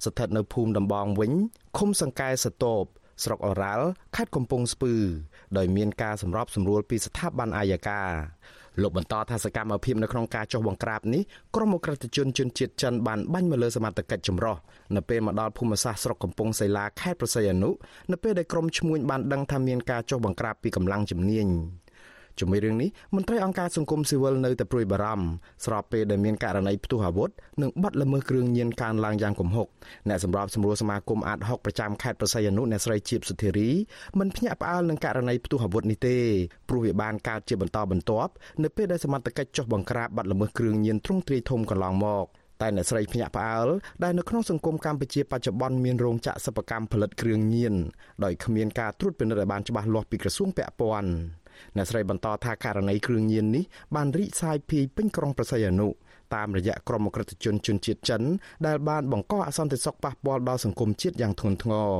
ស្ថិតនៅភូមិដំបងវិញឃុំសង្កែសតោបស្រុកអូរ៉ាល់ខេត្តកំពង់ស្ពឺ ដោយមានការសម្របសម្រួលពីស្ថាប័នអាយកា លោកបន្តថាសកម្មភាពនៅក្នុងការចុះបង្ក្រាបនេះក្រុមអក្រិតជនជនជាតិចិនបានបាញ់មកលើសមត្ថកិច្ចចម្រុះនៅពេលមកដល់ភូមិសាស្ត្រស្រុកកំពង់សីឡាខេត្តប្រស័យអនុនៅពេលដែលក្រុមឈ្មួញបានដឹងថាមានការចុះបង្ក្រាបពីកម្លាំងជំនាញ ជាមួយរឿងនេះមន្ត្រីអង្គការសង្គមស៊ីវិលនៅតែព្រួយបារម្ភស្របពេលដែលមានករណីផ្ទុះអាវុធនិងបាត់ល្មើសគ្រឿងញៀនកើនឡើងយ៉ាងគំហុកអ្នកសម្របសម្រួលសមាគមអាត60ប្រចាំខេត្តប្រស័យអនុអ្នកស្រីជីបសុធារីមិនភ្ញាក់ផ្អើលនឹងករណីផ្ទុះអាវុធនេះទេព្រោះវាបានកើតជាបន្តបន្ទាប់នៅពេលដែលសមត្ថកិច្ចចុះបង្ក្រាបបាត់ល្មើសគ្រឿងញៀនទ្រង់ទ្រាយធំកន្លងមកតែអ្នកស្រីភ្ញាក់ផ្អើលដែលនៅក្នុងសង្គមកម្ពុជាបច្ចុប្បន្នមានរោងចក្រសិប្បកម្មផលិតគ្រឿងញៀនដោយគ្មានការត្រួតពិនិត្យឲ្យបានច្បាស់លាស់ពីក្រសួងពាក់ព័ន្ធ អ្នកស្រីបន្តថាករណីគ្រឿងញៀននេះបានរីកសាយភាយពេញក្រុងប្រស័យអនុតាមរយៈក្រុមអក្រិតជនជនជាតិចិនដែលបានបង្កអសន្តិសុខប៉ះពាល់ដល់សង្គមជាតិយ៉ាងធ្ងន់ធ្ងរ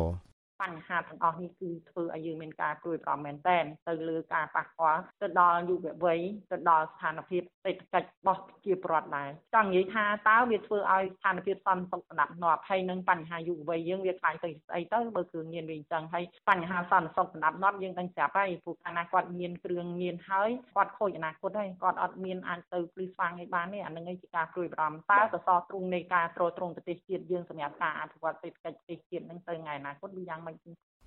បញ្ហាទាំងអស់នេះគឺធ្វើឲ្យយើងមានការព្រួយបារម្ភមែនទែនទៅលើការប៉ះពាល់ទៅដល់យុវវ័យទៅដល់ស្ថានភាពសេដ្ឋកិច្ចរបស់ប្រជាពលរដ្ឋដែរចង់និយាយថាតើវាធ្វើឲ្យស្ថានភាពសន្តិសុខស្ដាប់នាប់ហើយនឹងបញ្ហាយុវវ័យយើងវាខ្លាយទៅស្អីទៅបើគ្រឿងញៀនវាអញ្ចឹងហើយបញ្ហាសន្តិសុខស្ដាប់នាប់យើងដឹងស្រាប់ហើយព្រោះកាលណាគាត់មានគ្រឿងញៀនហើយគាត់ខូចអនាគតហើយគាត់អត់មានអាចទៅភ្លឺស្វាងឲ្យបានទេអានឹងឯងជាការព្រួយបារម្ភតើសសរទ្រូងនៃការទ្រទ្រង់ប្រទេសជាតិយើងសម្រាប់ការអភិវឌ្ឍសេដ្ឋកិច្ចប្រទេសជាតិនឹងទៅថ្ងៃអនាគតវាយ៉ាងម៉េច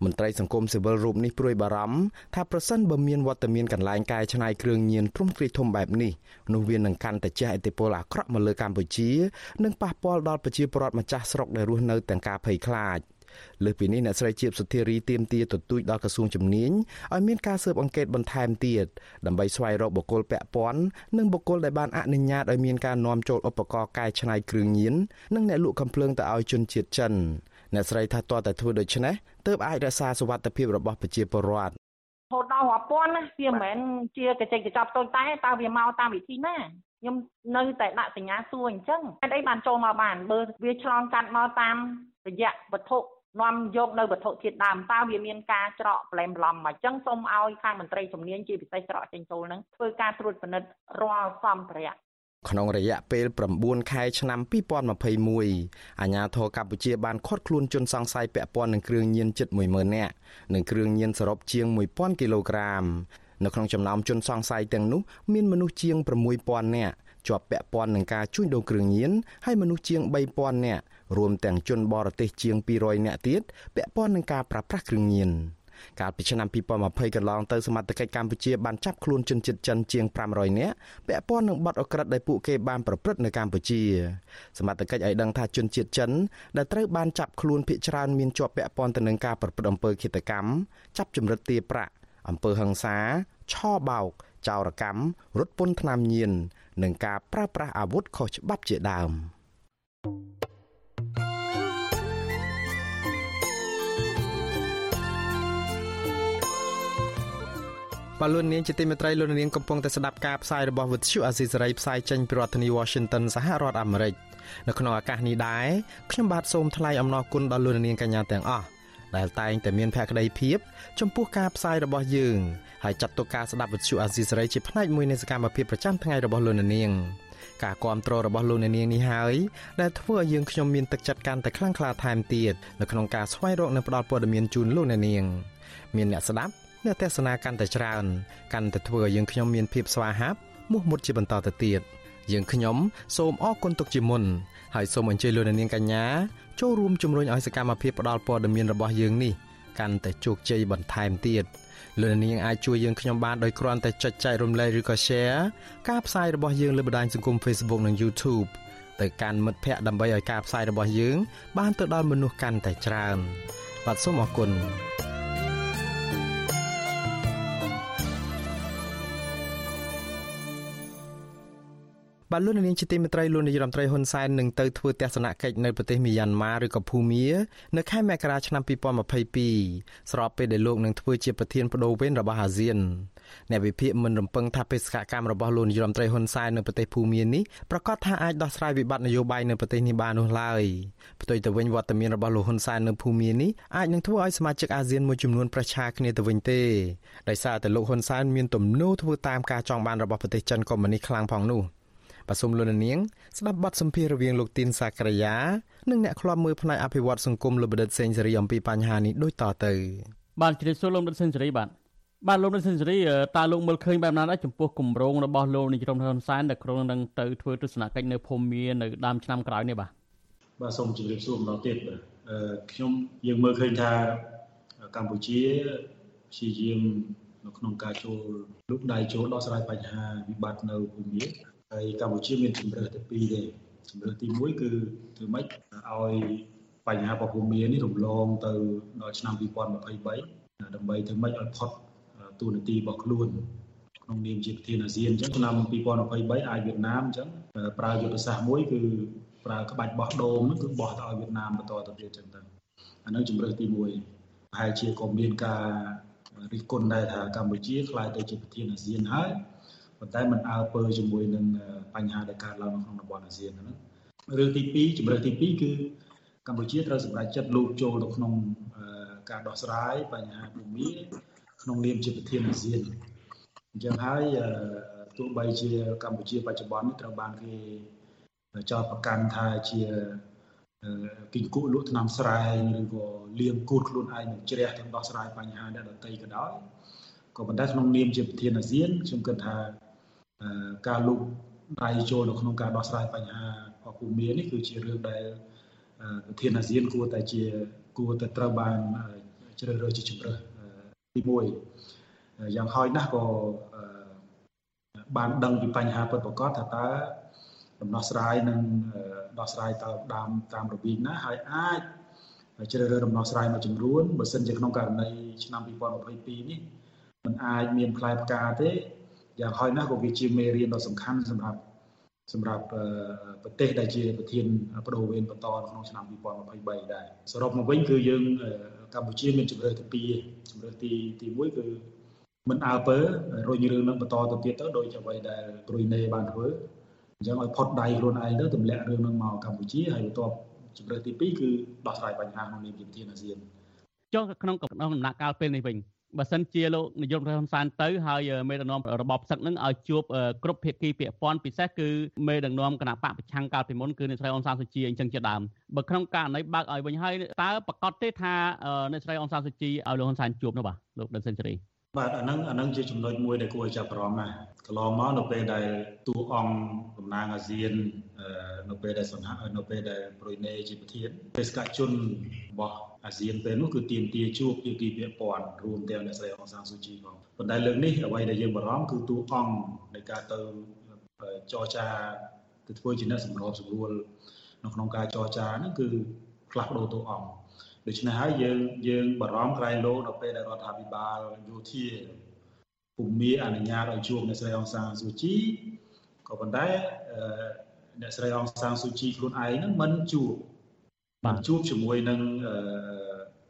មន្ត្រីសង្គមស៊ីវិលរូបនេះព្រួយបារម្ភថាប្រសិនបើមានវត្តមានកន្លែងកែច្នៃគ្រឿងញៀនទ្រង់ទ្រាយធំបែបនេះនោះវានឹងកាន់តែជះឥទ្ធិពលអាក្រក់មកលើកម្ពុជានិងប៉ះពាល់ដល់ប្រជាពលរដ្ឋម្ចាស់ស្រុកដែលរស់នៅទាំងការភ័យខ្លាចលើសពីនេះអ្នកស្រីជាបសុធារីទៀមទាទទូចដល់ក្រសួងជំនាញឲ្យមានការស៊ើបអង្កេតបន្ថែមទៀតដើម្បីស្វែងរកបុគ្គលពាក់ព័ន្ធនិងបុគ្គលដែលបានអនុញ្ញាតឲ្យមានការនាំចូលឧបករណ៍កែច្នៃគ្រឿងញៀននិងអ្នកលក់កំភ្លើងទៅឲ្យជនជាតិចិនអ្នកស្រីថាតើតែធ្វើដូច្នេះ ទើបអាចរក្សាសុវត្ថិភាពរបស់ប្រជាពលរដ្ឋហូតដល់រាប់ពាន់ណាវាមិនមែនជាកញ្ចែកកញ្ចប់តូចតែតើវាមកតាមវិធីណាខ្ញុំនៅតែដាក់សញ្ញាសួរអញ្ចឹងហេតុអីបានចូលមកបានបើវាឆ្លងកាត់មកតាមរយៈវត្ថុនាំយកនៅវត្ថុធាតុដើមតើវាមានការច្រកប្លែមប្លំមកអញ្ចឹងសូមឲ្យខាងមន្ត្រីជំនាញជាពិសេសច្រកចេញចូលហ្នឹងធ្វើការត្រួតពិនិត្យរាល់សម្ភារៈ ក្នុងរយៈពេល9ខែឆ្នាំ2021អាជ្ញាធរកម្ពុជាបានឃាត់ខ្លួនជនសង្ស័យពាក់ព័ន្ធនឹងគ្រឿងញៀនជិត10000នាក់និងគ្រឿងញៀនសរុបជាង1000គីឡូក្រាមនៅក្នុងចំណោមជនសង្ស័យទាំងនោះមានមនុស្សជាង6000នាក់ជាប់ពាក់ព័ន្ធនឹងការជួញដូរគ្រឿងញៀនហើយមនុស្សជាង3000នាក់រួមទាំងជនបរទេសជាង200នាក់ទៀតពាក់ព័ន្ធនឹងការប្រើប្រាស់គ្រឿងញៀន កាលពីឆ្នាំ2020កន្លងទៅសមត្ថកិច្ចកម្ពុជាបានចាប់ខ្លួនជនជាតិចិនជាង500នាក់ពាក់ព័ន្ធនឹងបទអក្រិតដែលពួកគេបានប្រព្រឹត្តនៅកម្ពុជាសមត្ថកិច្ចឲ្យដឹងថាជនជាតិចិនដែលត្រូវបានចាប់ខ្លួនភ ieck ច្រើនមានជាប់ពាក់ព័ន្ធទៅនឹងការប្រព្រឹត្តអំពើឃាតកម្មចាប់ចម្រិតទារប្រាក់អំពើហិង្សាឆោបោកចោរកម្មរត់ពន្ធថ្នាំញៀននិងការប្រើប្រាស់អាវុធខុសច្បាប់ជាដើម។ បលូននាងជាទីមេត្រីលោកនាងកំពុងតែស្ដាប់ការផ្សាយរបស់វិទ្យុអាស៊ីសេរីផ្សាយចេញពីរដ្ឋធានី Washington សហរដ្ឋអាមេរិកនៅក្នុងឱកាសនេះដែរខ្ញុំបាទសូមថ្លែងអំណរគុណដល់លោកនាងកញ្ញាទាំងអស់ដែលតែងតែមានភក្ដីភាពចំពោះការផ្សាយរបស់យើងហើយចាត់ទុកការស្ដាប់វិទ្យុអាស៊ីសេរីជាផ្នែកមួយនៃសកម្មភាពប្រចាំថ្ងៃរបស់លោកនាងការគ្រប់គ្រងរបស់លោកអ្នកនាងនេះហើយដែលធ្វើឲ្យយើងខ្ញុំមានទឹកចិត្តកាន់តែខ្លាំងក្លាថែមទៀតនៅក្នុងការស្វែងរកនិងផ្តល់ព័ត៌មានជូនលោកអ្នកនាង មានអ្នកស្ដាប់ អ្នកទេសនាកាន់តែច្រើនកាន់តែធ្វើឲ្យយើងខ្ញុំមានភាពស្វាហាប់មោះមុតជាបន្តទៅទៀតយើងខ្ញុំសូមអរគុណទុកជាមុនហើយសូមអញ្ជើញលោកនាងកញ្ញាចូលរួមជំរុញឲ្យសកម្មភាពផ្តល់ព័ត៌មានរបស់យើងនេះកាន់តែជោគជ័យបន្ថែមទៀតលោកនាងអាចជួយយើងខ្ញុំបានដោយគ្រាន់តែចុចចែករំលែកឬក៏ Share ការផ្សាយរបស់យើងលើបណ្ដាញសង្គម Facebook និង YouTube ទៅកាន់មិត្តភ័ក្តិដើម្បីឲ្យការផ្សាយរបស់យើង បានទៅដល់មនុស្សកាន់តែច្រើនបាទសូមអរគុណ បាទលោកនាងជាទីមេត្រីលោកនាយរដ្ឋមន្ត្រីហ៊ុនសែននឹងទៅធ្វើទស្សនកិច្ចនៅប្រទេសមីយ៉ាន់ម៉ាឬក៏ភូមានៅខែមករាឆ្នាំ2022ស្របពេលដែលលោកនឹងធ្វើជាប្រធានបដូវវេនរបស់អាស៊ានអ្នកវិភាគមិនរំពឹងថាបេសកកម្មរបស់លោកនាយរដ្ឋមន្ត្រីហ៊ុនសែននៅប្រទេសភូមានេះប្រកាសថាអាចដោះស្រាយវិបត្តិនយោបាយនៅប្រទេសនេះបាននោះឡើយផ្ទុយទៅវិញវត្តមានរបស់លោកហ៊ុនសែននៅភូមានេះអាចនឹងធ្វើឲ្យសមាជិកអាស៊ានមួយចំនួនប្រឆាគ្នាទៅវិញទេដោយសារតែលោកហ៊ុនសែនមានទំនោរធ្វើតាមការចង់បានរបស់ប្រទេសចិនកុម្មុយនីសខ្លាំងផងនោះ បាទសូមលោកនាងស្ដាប់បទសម្ភាសន៍រវាងលោកទីនសាក្រាយានិងអ្នកខ្លាំមើលផ្នែកអភិវឌ្ឍសង្គមលោកបដិទ្ធសេងសេរីអំពីបញ្ហានេះដូចតទៅបាទជ្រាបសួរលោកបដិទ្ធសេងសេរីបាទបាទលោកនិសិនសេរីតើលោកមើលឃើញបែបណាដែរចំពោះគម្រោងរបស់លោកនាយរដ្ឋមន្ត្រីហ៊ុនសែនដែលក្រុងនឹងទៅធ្វើទស្សនកិច្ចនៅភូមិមានៅដើមឆ្នាំក្រោយនេះបាទបាទសូមជម្រាបសួរម្ដងទៀតបាទខ្ញុំយើងមើលឃើញថាកម្ពុជាព្យាយាមនៅក្នុងការចូលលុបដៃចូលដោះស្រាយបញ្ហាវិបត្តិនៅភូមិមា ហើយកម្ពុជាមានជំរើសតែពីរទេជំរើសទី1គឺធ្វើម៉េចឲ្យបញ្ហារបស់ភូមិមានេះរំលងទៅដល់ឆ្នាំ2023ដើម្បីធ្វើម៉េចឲ្យផុតទូនាទីរបស់ខ្លួនក្នុងនាមជាប្រធានអាស៊ានអញ្ចឹងឆ្នាំ2023អាចវៀតណាមអញ្ចឹងប្រើយុទ្ធសាស្ត្រមួយគឺប្រើក្បាច់បោះដូងហ្នឹងគឺបោះទៅឲ្យវៀតណាមបន្តទៅទៀតអញ្ចឹងទៅអានឹងជំរើសទី1ប្រហែលជាក៏មានការរិះគន់ដែរថាកម្ពុជាខ្លាយទៅជាប្រធានអាស៊ានហើយ ប៉ុន្តែมันអើពើជាមួយនឹងបញ្ហាដែលកើតឡើងនៅក្នុងតំបន់អាស៊ានហ្នឹងរឿងទី2ជំរើសទី2គឺកម្ពុជាត្រូវសម្រេចចិត្តលោកចូលទៅក្នុងការដោះស្រាយបញ្ហាភូមិក្នុងនាមជាប្រធានអាស៊ានអញ្ចឹងហើយទោះបីជាកម្ពុជាបច្ចុប្បន្ននេះត្រូវបានគេចោទប្រកាន់ថាជាគិញគក់លក់ថ្នាំស្រែឬក៏លៀងគូតខ្លួនឯងនឹងជ្រះទាំងដោះស្រាយបញ្ហាអ្នកដទៃក៏ដោយក៏ប៉ុន្តែក្នុងនាមជាប្រធានអាស៊ានខ្ញុំគិតថា ការលុបដៃចូលនៅក្នុងការដោះស្រាយបញ្ហាអភូមិនេះគឺជារឿងដែលប្រធានអាស៊ានគួរតែជាគួរតែត្រូវបានជ្រើសរើសជាជំរើសទី1យ៉ាងហោចណាស់ក៏បានដឹងពីបញ្ហាពិតប្រាកដថាតើដំណោះស្រាយនឹងដោះស្រាយទៅតាមតាមរបៀបណាហើយអាចជ្រើសរើសដំណោះស្រាយមួយចំនួនបើសិនជាក្នុងករណីឆ្នាំ2022នេះมันអាចមានផ្លែផ្កាទេ យ៉ាងហោចណាស់ក៏វាជាមេរៀនដ៏សំខាន់សម្រាប់សម្រាប់ប្រទេសដែលជាប្រធានបដូវវេនបន្តក្នុងឆ្នាំ2023ដែរសរុបមកវិញគឺយើងកម្ពុជាមានជំរឿទី2ជំរឿទីទី1គឺមិនអើពើរុញរឿងនឹងបន្តទៅទៀតទៅដោយអ្វីដែលព្រុយណេបានធ្វើអញ្ចឹងឲ្យផុតដៃខ្លួនឯងទៅទម្លាក់រឿងនឹងមកកម្ពុជាហើយបន្ទាប់ជំរឿទី2គឺដោះស្រាយបញ្ហាក្នុងនាមជាប្រធានអាស៊ានចុះក្នុងក្នុងដំណាក់កាលពេលនេះវិញ បើសិនជាលោកនាយករដ្ឋមន្ត្រីហ៊ុនសែនទៅហើយមេដឹកនាំរបបសឹកនឹងឲ្យជួបគ្រប់ភាគីពាក់ព័ន្ធពិសេសគឺមេដឹកនាំគណៈបកប្រឆាំងកាលពីមុនគឺអ្នកស្រីអនសានសុជីអញ្ចឹងជាដើមបើក្នុងករណីបើកឲ្យវិញហើយតើប្រកាសទេថាអ្នកស្រីអនសានសុជីឲ្យលោកហ៊ុនសែនជួបនោះបាទលោកដិនសេនស៊ូរី បាទអាហ្នឹងអាហ្នឹងជាចំណុចមួយដែលគួរឲ្យចាប់អារម្មណ៍ណាស់កន្លងមកនៅពេលដែលទូអង្គតំណាងអាស៊ាននៅពេលដែលសន្និនៅពេលដែលប្រុយណេជាប្រធានបេសកជនរបស់អាស៊ានពេលនោះគឺទៀមទាជួបភាគីពាក់ព័ន្ធរួមទាំងអ្នកស្រីអងសានស៊ូជីផងប៉ុន្តែលើកនេះអ្វីដែលយើងបារម្ភគឺទូអង្គនៃការទៅចរចាទៅធ្វើជាអ្នកសម្របសម្រួលនៅក្នុងការចរចាហ្នឹងគឺផ្លាស់ប្ដូរទូអង្គ ដូច្នេះហើយយើងយើងបារម្ភក្រែងលោដល់ពេលដែលរដ្ឋាភិបាលយោធាពុំមានអនុញ្ញាតឲ្យជួបអ្នកស្រីអងសានស៊ូជីក៏ប៉ុន្តែអ្នកស្រីអងសានស៊ូជីខ្លួនឯងហ្នឹងមិនជួបបានជួបជាមួយនឹង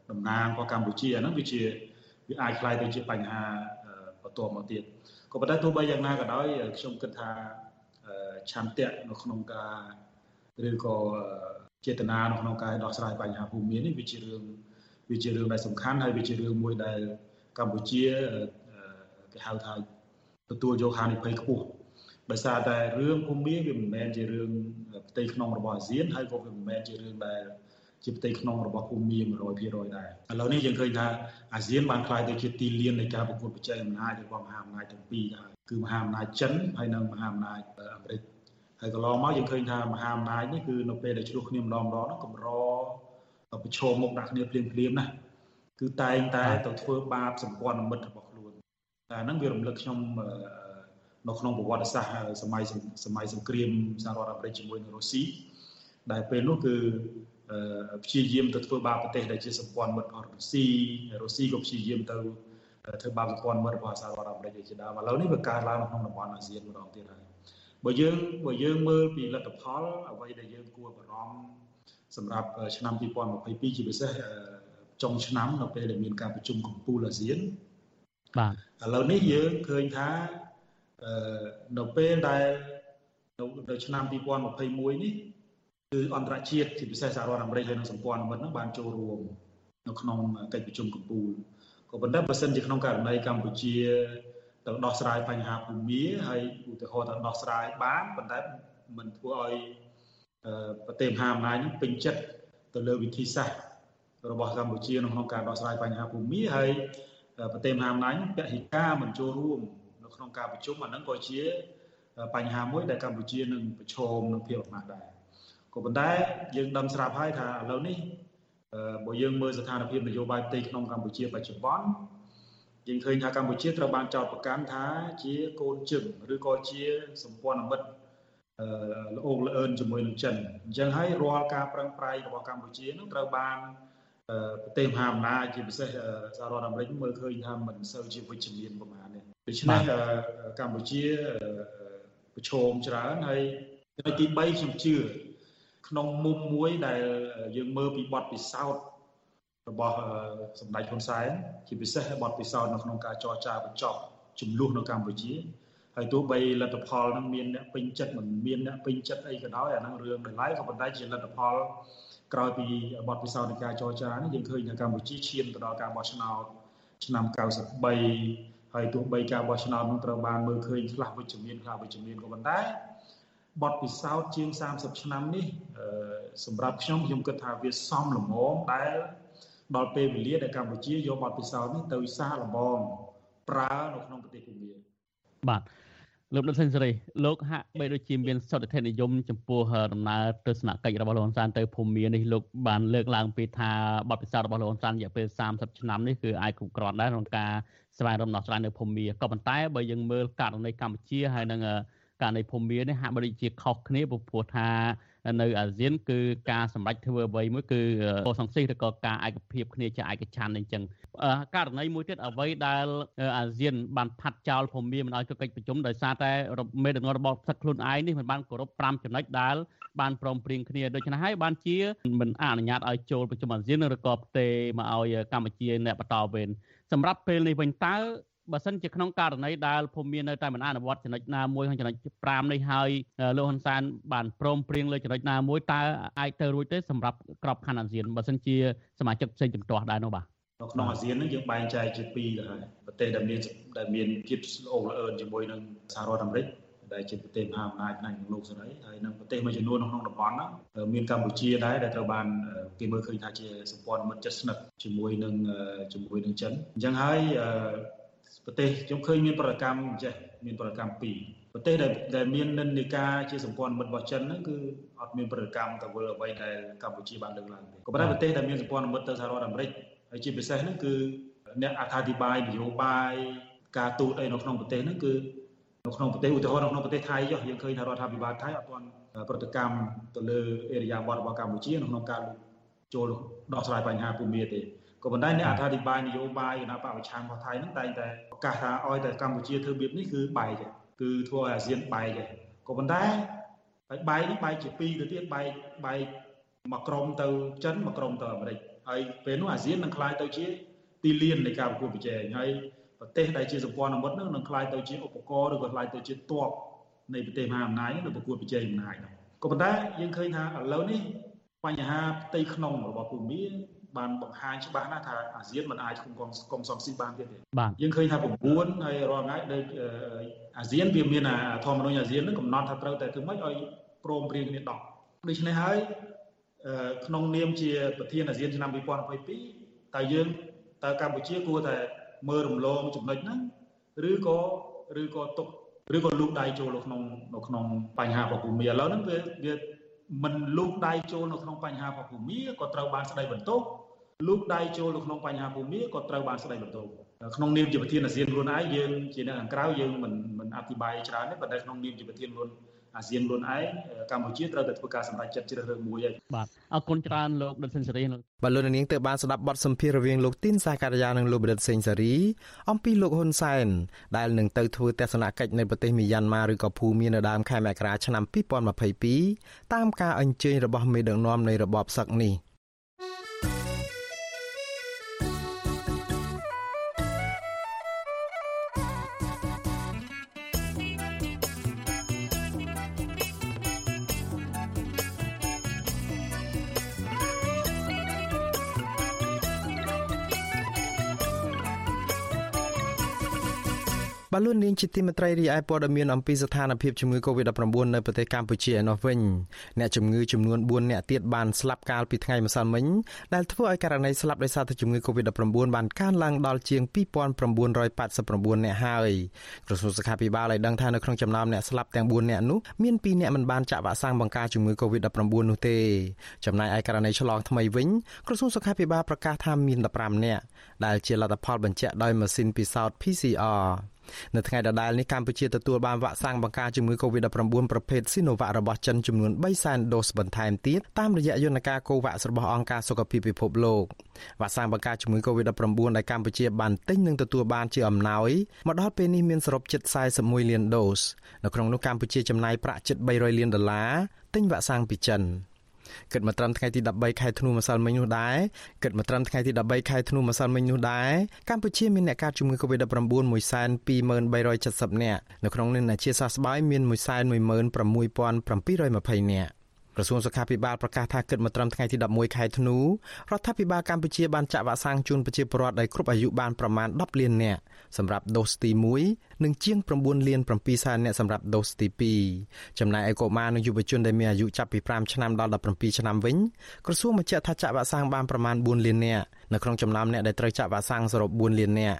តំណាងរបស់កម្ពុជាអាហ្នឹងវាជាវាអាចខ្លាយទៅជាបញ្ហាបន្ទាប់មកទៀតក៏ប៉ុន្តែទោះបីយ៉ាងណាក៏ដោយខ្ញុំគិតថាឆន្ទៈនៅក្នុងការឬក៏ ចេតនានៅក្នុងការដោះស្រាយបញ្ហាភូមិមាននេះវាជារឿងវាជារឿងដែលសំខាន់ហើយវាជារឿងមួយដែលកម្ពុជាគេហៅថាទទួលយកហានិភ័យខ្ពស់ដោយសារតែរឿងភូមិមានវាមិនមែនជារឿងផ្ទៃក្នុងរបស់អាស៊ានហើយក៏វាមិនមែនជារឿងដែលជាផ្ទៃក្នុងរបស់ភូមិមាន100%ដែរឥឡូវនេះយើងឃើញថាអាស៊ានបានក្លាយទៅជាទីលាននៃការប្រកួតប្រជែងអំណាចរបស់មហាអំណាចទាំងពីរដែរគឺមហាអំណាចចិនហើយនិងមហាអំណាចអាមេរិក ហើយកន្លងមកយើងឃើញថាមហាអំណាចនេះគឺនៅពេលដែលឆ្លោះគ្នាម្ដងម្ដងហ្នឹងកម្រប្រឈមមុខដាក់គ្នាភ្លាមភ្លាមណាគឺតែងតែទៅធ្វើបាបសម្ព័ន្ធមិត្តរបស់ខ្លួនតែហ្នឹងវារំលឹកខ្ញុំនៅក្នុងប្រវត្តិសាស្ត្រសម័យសម័យសង្គ្រាមសហរដ្ឋអាមេរិកជាមួយនឹងរុស្ស៊ីដែលពេលនោះគឺព្យាយាមទៅធ្វើបាបប្រទេសដែលជាសម្ព័ន្ធមិត្តរបស់រុស្ស៊ីរុស្ស៊ីក៏ព្យាយាមទៅធ្វើបាបសម្ព័ន្ធមិត្តរបស់សហរដ្ឋអាមេរិកជាដើមឥឡូវនេះវាកើតឡើងនៅក្នុងតំបន់អាស៊ានម្ដងទៀតហើយ បើយើងបើយើងមើលពីលទ្ធផលអ្វីដែលយើងគួរបារម្ភសម្រាប់ឆ្នាំ2022ជាពិសេសចុងឆ្នាំនៅពេលដែលមានការប្រជុំកំពូលអាស៊ានបាទឥឡូវនេះយើងឃើញថានៅពេលដែលនៅឆ្នាំ2021នេះគឺអន្តរជាតិជាពិសេសសហរដ្ឋអាមេរិកហើយនិងសម្ព័ន្ធមិត្តហ្នឹងបានចូលរួមនៅក្នុងកិច្ចប្រជុំកំពូលក៏ប៉ុន្តែបើសិនជាក្នុងករណីកម្ពុជា ទៅដោះស្រាយបញ្ហាភូមិហើយឧទាហរណ៍ទៅដោះស្រាយបានប៉ុន្តែមិនធ្វើឲ្យប្រទេសមហាអំណាចនឹងពេញចិត្តទៅលើវិធីសាស្ត្ររបស់កម្ពុជាក្នុងការដោះស្រាយបញ្ហាភូមិហើយប្រទេសមហាអំណាចពហិការមិនចូលរួមនៅក្នុងការប្រជុំអាហ្នឹងក៏ជាបញ្ហាមួយដែលកម្ពុជានឹងប្រឈមនឹងភាពអាម៉ាស់ដែរក៏ប៉ុន្តែយើងដឹងស្រាប់ហើយថាឥឡូវនេះបើយើងមើលស្ថានភាពនយោបាយផ្ទៃក្នុងកម្ពុជាបច្ចុប្បន្ន យើងឃើញថាកម្ពុជាត្រូវបានចោទប្រកាន់ថាជាកូនជឹងឬក៏ជាសម្ព័ន្ធមិត្តល្អកល្អឿនជាមួយនឹងចិនអញ្ចឹងហើយរាល់ការប្រឹងប្រែងរបស់កម្ពុជានឹងត្រូវបានប្រទេសមហាអំណាចជាពិសេសសហរដ្ឋអាមេរិកមើលឃើញថាមិនសូវជាវិជ្ជមានប្រហែលនេះដូច្នេះកម្ពុជាប្រឈមច្រើនហើយទី3ខ្ញុំជឿក្នុងមុំមួយដែលយើងមើលពីបទពិសោធន៍ របស់សម្ដេចហ៊ុនសែនជាពិសេសបទពិសោធន៍នៅក្នុងការចរចាបញ្ចប់ចំនួននៅកម្ពុជាហើយទោះបីលទ្ធផលនឹងមានអ្នកពេញចិត្តមិនមានអ្នកពេញចិត្តអីក៏ដោយអាហ្នឹងរឿងដល់ហើយក៏ប៉ុន្តែជាលទ្ធផលក្រោយពីបទពិសោធន៍នៃការចរចានេះយើងឃើញថាកម្ពុជាឈានទៅដល់ការបោះឆ្នោតឆ្នាំ93ហើយទោះបីការបោះឆ្នោតនោះត្រូវបានមើលឃើញខ្លះវិជ្ជមានខ្លះវិជ្ជមានក៏ប៉ុន្តែបទពិសោធន៍ជាង30ឆ្នាំនេះសម្រាប់ខ្ញុំខ្ញុំគិតថាវាសមល្មមដែល ដល់ពេលវេលាដែលកម្ពុជាយកបទពិសោធន៍នេះទៅសាកល្បងប្រើនៅក្នុងប្រទេសភូមាបាទលោកដុតសេនស៊ូរីលោកហាក់បីដូចជាមានសន្តិនិយមចំពោះដំណើរទស្សនកិច្ចរបស់លោកហ៊ុនសែនទៅភូមានេះលោកបានលើកឡើងពីថាបទពិសោធន៍របស់លោកហ៊ុនសែនរយៈពេល30ឆ្នាំនេះគឺអាចគ្រប់គ្រាន់ដែរក្នុងការស្វែងរកដំណោះស្រាយនៅភូមាក៏ប៉ុន្តែបើយើងមើលករណីកម្ពុជាហើយនឹងករណីភូមានេះហាក់បីដូចជាខុសគ្នាព្រោះថា នៅអាស៊ានគឺការសម្រេចធ្វើអ្វីមួយគឺសង្ស៊ីឬក៏ការឯកភាពគ្នាជាឯកច្ឆន្ទអញ្ចឹងករណីមួយទៀតអ្វីដែលអាស៊ានបានផាត់ចោលភូមិមិនឲ្យទៅកិច្ចប្រជុំដោយសារតែមេដឹកនាំរបស់ផ្ទៃខ្លួនឯងនេះមិនបានគោរព5ចំណុចដែលបានព្រមព្រៀងគ្នាដូច្នេះហើយបានជាមិនអនុញ្ញាតឲ្យចូលប្រជុំអាស៊ានឬក៏ផ្ទេមកឲ្យកម្ពុជាអ្នកបន្តវេនសម្រាប់ពេលនេះវិញតើ បើសិនជាក្នុងករណីដែលភូមិមាននៅតែមិនអនុវត្តចំណុចណាមួយក្នុងចំណុច5នេះហើយលោកហ៊ុនសែនបានព្រមព្រៀងលើចំណុចណាមួយតើអាចទៅរួចទេសម្រាប់ក្របខ័ណ្ឌអាស៊ានបើសិនជាសមាជិកផ្សេងជំទាស់ដែរនោះបាទនៅក្នុងអាស៊ានហ្នឹងយើងបែងចែកជាពីរទៅហើយប្រទេសដែលមានដែលមានភាពល្អល្អឿនជាមួយនឹងសហរដ្ឋអាមេរិកដែលជាប្រទេសមហាអំណាចផ្នែកលោកសេរីហើយនិងប្រទេសមួយចំនួននៅក្នុងតំបន់ហ្នឹងមានកម្ពុជាដែរដែលត្រូវបានគេមើលឃើញថាជាសម្ព័ន្ធមិត្តជិតស្និទ្ធជាមួយនឹងជាមួយនឹងចិនអញ្ចឹងហើយ ប្រទេសខ្ញុំឃើញមានប្រតិកម្មចេះមានប្រតិកម្មពីរប្រទេសដែលដែលមាននិន្នាការជាសម្ព័ន្ធមិត្តរបស់ចិនហ្នឹងគឺអត់មានប្រតិកម្មទៅវិលអ្វីដែលកម្ពុជាបានលើកឡើងទេក៏ប៉ុន្តែប្រទេសដែលមានសម្ព័ន្ធមិត្តទៅសហរដ្ឋអាមេរិកហើយជាពិសេសហ្នឹងគឺអ្នកអត្ថាធិប្បាយនយោបាយការទូតអីនៅក្នុងប្រទេសហ្នឹងគឺនៅក្នុងប្រទេសឧទាហរណ៍នៅក្នុងប្រទេសថៃចុះយើងឃើញថារដ្ឋាភិបាលថៃអត់ទាន់ប្រតិកម្មទៅលើអេរយាប័តរបស់កម្ពុជានៅក្នុងការចូលដោះស្រាយបញ្ហាភូមិទេ ក៏ប៉ុន្តែអ្នកអត្ថាធិប្បាយនយោបាយគណៈបកប្រឆាំងរបស់ថៃហ្នឹងតែងតែប្រកាសថាឲ្យតែកម្ពុជាធ្វើរបៀបនេះគឺបែកគឺធ្វើឲ្យអាស៊ានបែកក៏ប៉ុន្តែហើយបែកនេះបែកជាពីរទៅទៀតបែកបែកមកក្រមទៅចិនមកក្រមទៅអាមេរិកហើយពេលនោះអាស៊ាននឹងក្លាយទៅជាទីលាននៃការប្រកួតប្រជែងហើយប្រទេសដែលជាសម្ព័ន្ធមិត្តនឹងនឹងក្លាយទៅជាឧបករណ៍ឬក៏ក្លាយទៅជាតបនៃប្រទេសមហាអំណាចនឹងប្រកួតប្រជែងអំណាចនោះក៏ប៉ុន្តែយើងឃើញថាឥឡូវនេះបញ្ហាផ្ទៃក្នុងរបស់ភូមិ បានបង្ហាញច្បាស់ណាស់ថាអាស៊ានមិនអាចគុំកុំសំស៊ីបានទៀតទេយើងឃើញថា9ហើយរាល់ថ្ងៃដូចអាស៊ានវាមានធម្មនុញ្ញអាស៊ាននឹងកំណត់ថាត្រូវតែធ្វើម៉េចឲ្យព្រមព្រៀងគ្នា10ដូច្នេះហើយក្នុងនាមជាប្រធានអាស៊ានឆ្នាំ2022តើយើងតើកម្ពុជាគួរតែមើលរំលងចំណុចហ្នឹងឬក៏ឬក៏ទុកឬក៏លូកដៃចូលនៅក្នុងនៅក្នុងបញ្ហារបស់ភូមិឥឡូវហ្នឹងវាវាមិនលូកដៃចូលនៅក្នុងបញ្ហារបស់ភូមិក៏ត្រូវបានស្ដីបន្ទោស លូកដៃចូលនៅក្នុងបញ្ហាភូមិក៏ត្រូវបានស្ដីបន្ទោសក្នុងនាមជាប្រធានអាស៊ានខ្លួនឯងយើងជាអ្នកខាងក្រៅយើងមិនមិនអធិប្បាយច្រើនទេប៉ុន្តែក្នុងនាមជាប្រធានខ្លួនអាស៊ានខ្លួនឯងកម្ពុជាត្រូវតែធ្វើការសម្រេចចិត្តជ្រើសរើសមួយហើយបាទអរគុណច្រើនលោកដិតសេនស៊ូរីបាទលោកនាងទៅបានស្ដាប់បទសម្ភាសន៍រវាងលោកទីនសាការីយ៉ានិងលោកដិតសេនស៊ូរីអំពីលោកហ៊ុនសែនដែលនឹងទៅធ្វើទស្សនកិច្ចនៅប្រទេសមីយ៉ាន់ម៉ាឬក៏ភូមានៅដើមខែមករាឆ្នាំ2022តាមការអញ្ជើញរបស់មេដឹកនាំនៃរបបសឹកនេះ បលូននាងជាទីមេត្រីរីឯព័ត៌មានអំពីស្ថានភាពជំងឺ Covid-19 នៅប្រទេសកម្ពុជាឯណោះវិញអ្នកជំងឺចំនួន4អ្នកទៀតបានស្លាប់កាលពីថ្ងៃម្សិលមិញដែលធ្វើឲ្យករណីស្លាប់ដោយសារតែជំងឺ Covid-19 បានកើនឡើងដល់ជាង2989អ្នកហើយក្រសួងសុខាភិបាលបានដឹងថានៅក្នុងចំណោមអ្នកស្លាប់ទាំង4អ្នកនោះមាន2អ្នកមិនបានចាក់វ៉ាក់សាំងបង្ការជំងឺ Covid-19 នោះទេចំណែកឯករណីឆ្លងថ្មីវិញក្រសួងសុខាភិបាលប្រកាសថាមាន15អ្នកដែលជាលទ្ធផលបញ្ជាក់ដោយម៉ាស៊ីនពិសោធន៍ PCR នៅថ្ងៃដដែលនេះកម្ពុជាទទួលបានវ៉ាក់សាំងបង្ការជំងឺ Covid-19 ប្រភេទ Sinovac របស់ចិនចំនួន3សែនដូសបន្ថែមទៀតតាមរយៈយន្តការ COVAX របស់អង្គការសុខភាពពិភពលោកវ៉ាក់សាំងបង្ការជំងឺ Covid-19 ដែលកម្ពុជាបានទិញនិងទទួលបានជាអំណោយមកដល់ពេលនេះមានសរុបជិត41លានដូសនៅក្នុងនោះកម្ពុជាចំណាយប្រាក់ជិត300លានដុល្លារទិញវ៉ាក់សាំងពីចិន។ គិតមកត្រឹមថ្ងៃទី13ខែធ្នូម្សិលមិញនោះដែរគិតមកត្រឹមថ្ងៃទី13ខែធ្នូម្សិលមិញនោះដែរកម្ពុជាមានអ្នកកើតជំងឺ Covid-19 123,770នាក់នៅក្នុងនេះអាជាសះស្បើយមាន116,720នាក់ ក្រសួងសុខាភិបាលប្រកាសថាគិតមកត្រឹមថ្ងៃទី11ខែធ្នូរដ្ឋាភិបាលកម្ពុជាបានចាក់វ៉ាក់សាំងជូនប្រជាពលរដ្ឋដែលគ្រប់អាយុបានប្រមាណ10លាននាក់សម្រាប់ដូសទី1និងជាង9លាន7សែននាក់សម្រាប់ដូសទី2ចំណែកឯកុមារនិងយុវជនដែលមានអាយុចាប់ពី5ឆ្នាំដល់17ឆ្នាំវិញក្រសួងបញ្ជាក់ថាចាក់វ៉ាក់សាំងបានប្រមាណ4លាននាក់នៅក្នុងចំណោមអ្នកដែលត្រូវចាក់វ៉ាក់សាំងសរុប4លាននាក់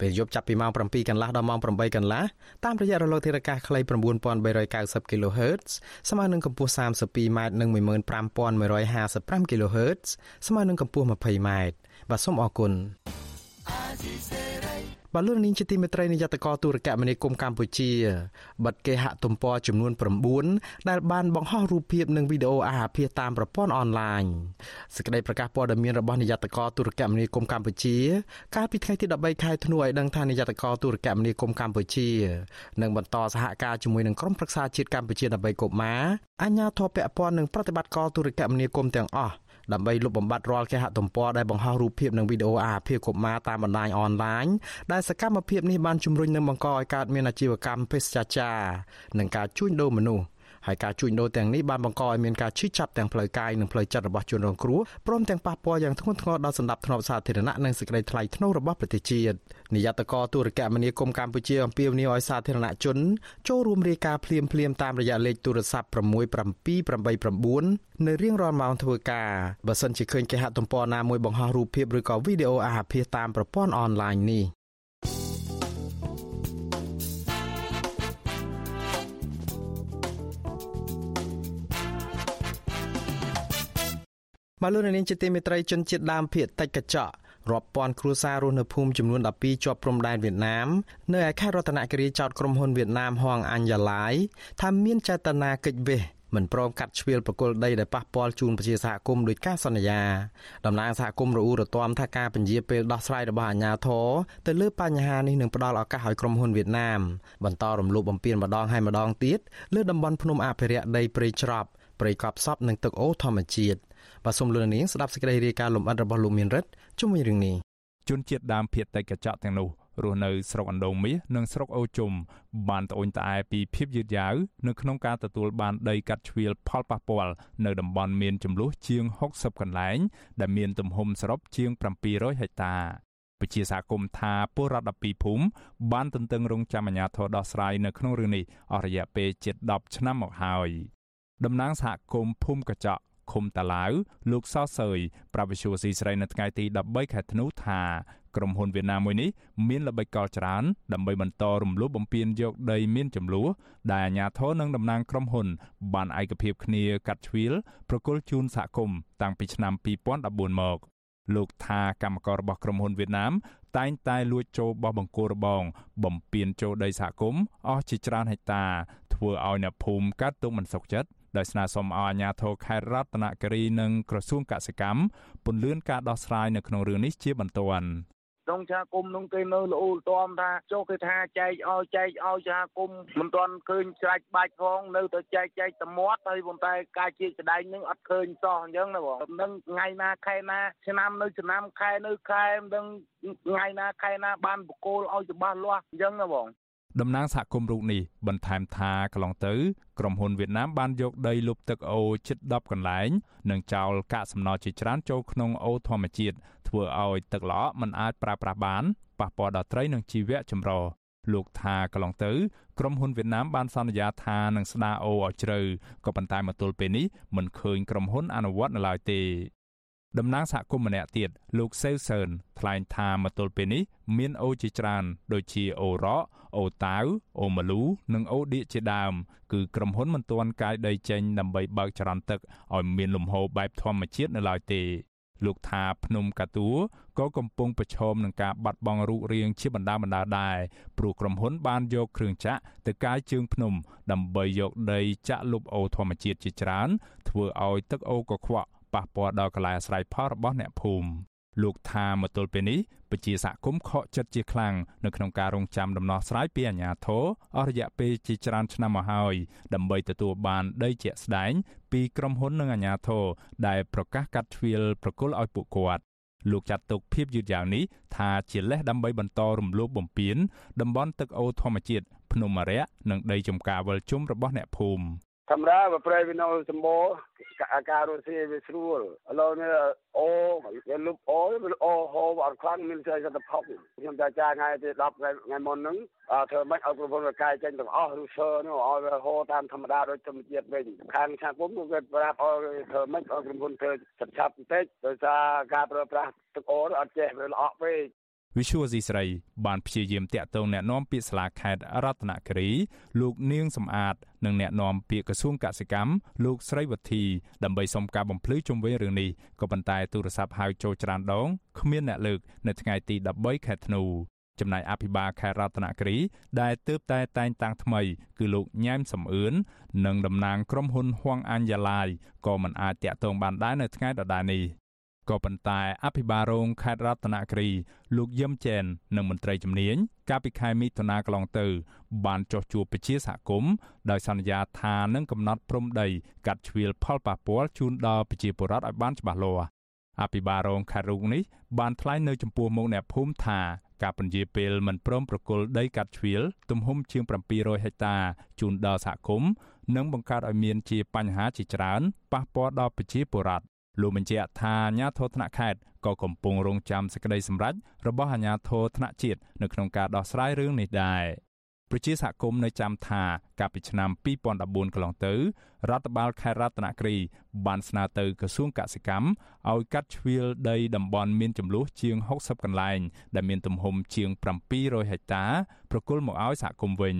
ពេលយប់ចាប់ពីម៉ោង7កន្លះដល់ម៉ោង8កន្លះតាមរយៈរលកធាតុអាកាសខ្លី9390 kHz ស្មើនឹងកម្ពស់ 32m និង15155 kHz ស្មើនឹងកម្ពស់ 20m បាទសូមអរគុណ បាទលោកនាងជាទីមេត្រីនាយកតកទូរគមនាគមន៍កម្ពុជាបិទគេហទំព័រចំនួន9ដែលបានបង្ហោះរូបភាពនិងវីដេអូអាហារភាសតាមប្រព័ន្ធអនឡាញសេចក្តីប្រកាសព័ត៌មានរបស់នាយកតកទូរគមនាគមន៍កម្ពុជា កាលពីថ្ងៃទី13ខែធ្នូឲ្យដឹងថានាយកតកទូរគមនាគមន៍កម្ពុជានឹងបន្តសហការជាមួយនឹងក្រុមប្រឹក្សាជាតិកម្ពុជាដើម្បីកុមារអាជ្ញាធរពាក់ព័ន្ធនឹងប្រតិបត្តិការទូរគមនាគមន៍ទាំងអស់ ដើម្បីលុបបំបាត់រាល់គេហទំព័រដែលបង្ហោះរូបភាពនិងវីដេអូអាហារភាពកុមារតាមបណ្ដាញអនឡាញដែលសកម្មភាពនេះបានជំរុញនិងបង្កឲ្យកើតមានអាជីវកម្មភេសជ្ជចា និងការជួញដូរមនុស្ស ហើយការជួញដូរទាំងនេះបានបង្កឲ្យមានការឈឺចាប់ទាំងផ្លូវកាយនិងផ្លូវចិត្តរបស់ជនរងគ្រោះព្រមទាំងប៉ះពាល់យ៉ាងធ្ងន់ធ្ងរដល់សន្តិភាពសាធារណៈនិងសេចក្តីថ្លៃថ្នូររបស់ប្រទេសជាតិនាយកតកទូរគមនាគមន៍កម្ពុជាអំពាវនាវឲ្យសាធារណជនចូលរួមរាយការណ៍ភ្លាមភ្លាមតាមរយៈលេខទូរស័ព្ទ67789នៅរៀងរាល់ម៉ោងធ្វើការបើសិនជាឃើញគេហទំព័រណាមួយបង្ហោះរូបភាពឬក៏វីដេអូអាហារភាសតាមប្រព័ន្ធអនឡាញនេះ មកលោកនាងជាទីមេត្រីជនជាតិដើមភាគតិចកញ្ចក់រាប់ពាន់គ្រួសាររស់នៅភូមិចំនួន12ជាប់ព្រំដែនវៀតណាមនៅឯខេត្តរតនគិរីចោតក្រុមហ៊ុនវៀតណាមហងអញ្ញឡាយថាមានចេតនាកិច្ចវេះមិនព្រមកាត់ជ្រៀលប្រគល់ដីដែលប៉ះពាល់ជូនប្រជាសហគមន៍ដោយការសន្យាតំណាងសហគមន៍រអ៊ូរទាំថាការពន្យាពេលដោះស្រាយរបស់អាជ្ញាធរទៅលើបញ្ហានេះនឹងផ្ដល់ឱកាសឲ្យក្រុមហ៊ុនវៀតណាមបន្តរំលោភបំពានម្ដងហើយម្ដងទៀតលើតំបន់ភ្នំអភិរក្សដីព្រៃច្រប់ព្រៃកប់សពនិងទឹកអូរធម្មជាតិ បាទសូមលោកនាងស្ដាប់សេចក្តីរាយការណ៍លម្អិតរបស់លោកមានរិទ្ធជុំវិញរឿងនេះជនជាតិដើមភាគតិចកញ្ចក់ទាំងនោះរស់នៅស្រុកអណ្ដូងមាសនិងស្រុកអូជុំបានត្អូញត្អែពីភាពយឺតយ៉ាវនៅក្នុងការទទួលបានដីកាត់ជ្រៀលផលប៉ះពាល់នៅតំបន់មានចំនួនជាង60កន្លែង ដែលមានទំហំសរុបជាង700ហិកតាពជាសហគមន៍ថាពលរដ្ឋ12ភូមិបានទន្ទឹងរង់ចាំអាជ្ញាធរដោះស្រាយនៅក្នុងរឿងនេះអស់រយៈពេលជិត10ឆ្នាំមកហើយតំណាងសហគមន៍ភូមិកញ្ចក់ ឃុំតាឡាវលោកសសើយប្រវិសុយស៊ីស្រីនៅថ្ងៃទី13ខែធ្នូថាក្រុមហ៊ុនវៀតណាមមួយនេះមានល្បិចកលច្រើនដើម្បីបន្តរំលោភបំពានយកដីមានចំនួនដែលអាជ្ញាធរនិងតំណាងក្រុមហ៊ុន បានឯកភាពគ្នាកាត់ជ្រៀលប្រគល់ជូនសហគមន៍តាំងពីឆ្នាំ2014មកលោកថាកម្មកររបស់ក្រុមហ៊ុនវៀតណាមតែងតែលួចចូលបោះបង្គោលរបងបំពេញចូលដីសហគមន៍អស់ជាច្រើនហិកតាធ្វើឲ្យអ្នកភូមិកាត់ទុកមិនសុខចិត្ត ដោយស្នើសុំឲ្យអាជ្ញាធរខេត្តរតនគិរីនិងក្រសួងកសិកម្មពន្យាការដោះស្រាយនៅក្នុងរឿងនេះជាបន្ទាន់ក្នុងសហគមន៍នោះគេនៅល្អលទាំថាចុះគេថាចែកឲ្យចែកឲ្យសហគមន៍មិនទាន់ឃើញស្រេចបាច់ផងនៅតែចែកចែកតែមាត់ហើយប៉ុន្តែការជាស្ដែងនឹងអត់ឃើញសោះអញ្ចឹងណាបងមិនថ្ងៃណាខែណាឆ្នាំនៅឆ្នាំខែនៅខែមិនដឹងថ្ងៃណាខែណាបានបកគោលឲ្យច្បាស់លាស់អញ្ចឹងណាបង តំណាងសហគមន៍រូបនេះបន្ថែមថាកន្លងទៅក្រុមហ៊ុនវៀតណាមបានយកដីលុបទឹកអូជិត10កន្លែង និងចោលកាកសំណល់ជាច្រើនចូលក្នុងអូធម្មជាតិធ្វើឲ្យទឹកល្អក់មិនអាចប្រើប្រាស់បានប៉ះពាល់ដល់ត្រីនិងជីវៈចម្រុះលោកថាកន្លងទៅក្រុមហ៊ុនវៀតណាមបានសន្យាថានឹងស្ដារអូឲ្យជ្រៅក៏ប៉ុន្តែមកទល់ពេលនេះមិនឃើញក្រុមហ៊ុនអនុវត្តនៅឡើយទេ តំណាងសហគមន៍ម្នាក់ទៀតលោកសេវសឿនថ្លែងថាមកទល់ពេលនេះមានអូជាច្រើន ដូចជាអូរ៉កអូតាវអូម៉ាលូនិងអូឌៀកជាដើម គឺក្រុមហ៊ុនមិនទាន់កាយដីចេញដើម្បីបើកចរន្តទឹកឲ្យមានលំហូរបែបធម្មជាតិនៅឡើយទេលោកថាភ្នំកាតួក៏កំពុងប្រឈមនឹងការបាត់បង់រូបរាងជាបណ្ដាបណ្ដាដែរព្រោះក្រុមហ៊ុនបានយកគ្រឿងចាក់ទៅកាយជើងភ្នំ ដើម្បីយកដីចាក់លុបអូធម្មជាតិជាច្រើន ធ្វើឲ្យទឹកអូកខ្វក់ ប៉ះពាល់ដល់កន្លែងអាស្រ័យផលរបស់អ្នកភូមិលោកថាមកទល់ពេលនេះពជាសហគមន៍ខកចិត្តជាខ្លាំងនៅក្នុងការរងចាំដំណោះស្រាយពីអាជ្ញាធរអស់រយៈពេលជាច្រើនឆ្នាំមកហើយដើម្បីទទួលបានដីជាក់ស្ដែងពីក្រុមហ៊ុននិងអាជ្ញាធរដែលប្រកាសកាត់ជ្រៀលប្រគល់ឲ្យពួកគាត់លោកចាត់ទុកភាពយឺតយ៉ាវនេះថាជាលេសដើម្បីបន្តរំលោភបំពានតំបន់ទឹកអូរធម្មជាតិភ្នំអរិយនិងដីចំការវិលជុំរបស់អ្នកភូមិ ធម្មតាបើប្រែវានៅសម្បូរអាការរុស្ស៊ីវាស្រួលឥឡូវនេះអូវាលុបអូវាអូហូអត់ខ្លាំងមានស្អីទៅផុកខ្ញុំតែចាថ្ងៃទី10ថ្ងៃថ្ងៃមុនហ្នឹងធ្វើម៉េចឲ្យប្រព័ន្ធរកាយចេញទាំងអស់ឬឈើនោះឲ្យវាហូរតាមធម្មតាដូចធម្មជាតិវិញខាងឆាគុំវាប្រាប់ឲ្យធ្វើម៉េចឲ្យក្រុមហ៊ុនធ្វើឆាប់បន្តិចដោយសារការប្រើប្រាស់ទឹកអូអត់ចេះវាល្អក់ពេក វិសុវស៊ីស្រីបានព្យាយាមតាក់ទងអ្នកនាំពាក្យសាលាខេត្តរតនគិរីលោកនាងសំអាតនិងអ្នកនាំពាក្យក្រសួងកសិកម្មលោកស្រីវុធីដើម្បីសុំការបំភ្លឺជុំវិញរឿងនេះក៏ប៉ុន្តែទូរស័ព្ទហៅចូលច្រើនដងគ្មានអ្នកលើកនៅថ្ងៃទី13ខែធ្នូចំណែកអភិបាលខេត្តរតនគិរីដែលទើបតែតែងតាំងថ្មីគឺលោកញ៉ែមសំអឿននិងតំណាងក្រុមហ៊ុនហួងអញ្ញាឡាយក៏មិនអាចតាក់ទងបានដែរនៅថ្ងៃដដែលនេះ ក៏ប៉ុន្តែអភិបាលរងខេត្តរតនគិរីលោកយឹមចែននិងមន្ត្រីជំនាញកាលពីខែមិថុនាកន្លងទៅ បានចុះជួបពជាសហគមន៍ដោយសន្យាថានឹងកំណត់ព្រំដីកាត់ជ្រៀលផលប៉ះពាល់ជូនដល់ប្រជាពលរដ្ឋឲ្យបានច្បាស់លាស់អភិបាលរងខេត្តរូងនេះបានថ្លែងនៅចំពោះមុខអ្នកភូមិថាការពន្យាពេលមិនព្រមប្រគល់ដីកាត់ជ្រៀលទំហំជាង700ហិកតាជូនដល់សហគមន៍និងបង្កើតឲ្យមានជាបញ្ហាជាច្រើនប៉ះពាល់ដល់ប្រជាពលរដ្ឋ លោកបញ្ជាក់ថាអាជ្ញាធរថ្នាក់ខេត្តក៏កំពុងរងចាំសេចក្តីសម្រេចរបស់អាជ្ញាធរថ្នាក់ជាតិនៅក្នុងការដោះស្រាយរឿងនេះដែរប្រជាសហគមន៍នៅចាំថាកាលពីឆ្នាំ2014កន្លងទៅរដ្ឋបាលខេត្តរតនគិរីបានស្នើទៅក្រសួងកសិកម្មឲ្យកាត់ជ្រៀលដីតំបន់មានចំនួនជាង60កន្លែងដែលមានទំហំជាង700ហិកតាប្រគល់មកឲ្យសហគមន៍វិញ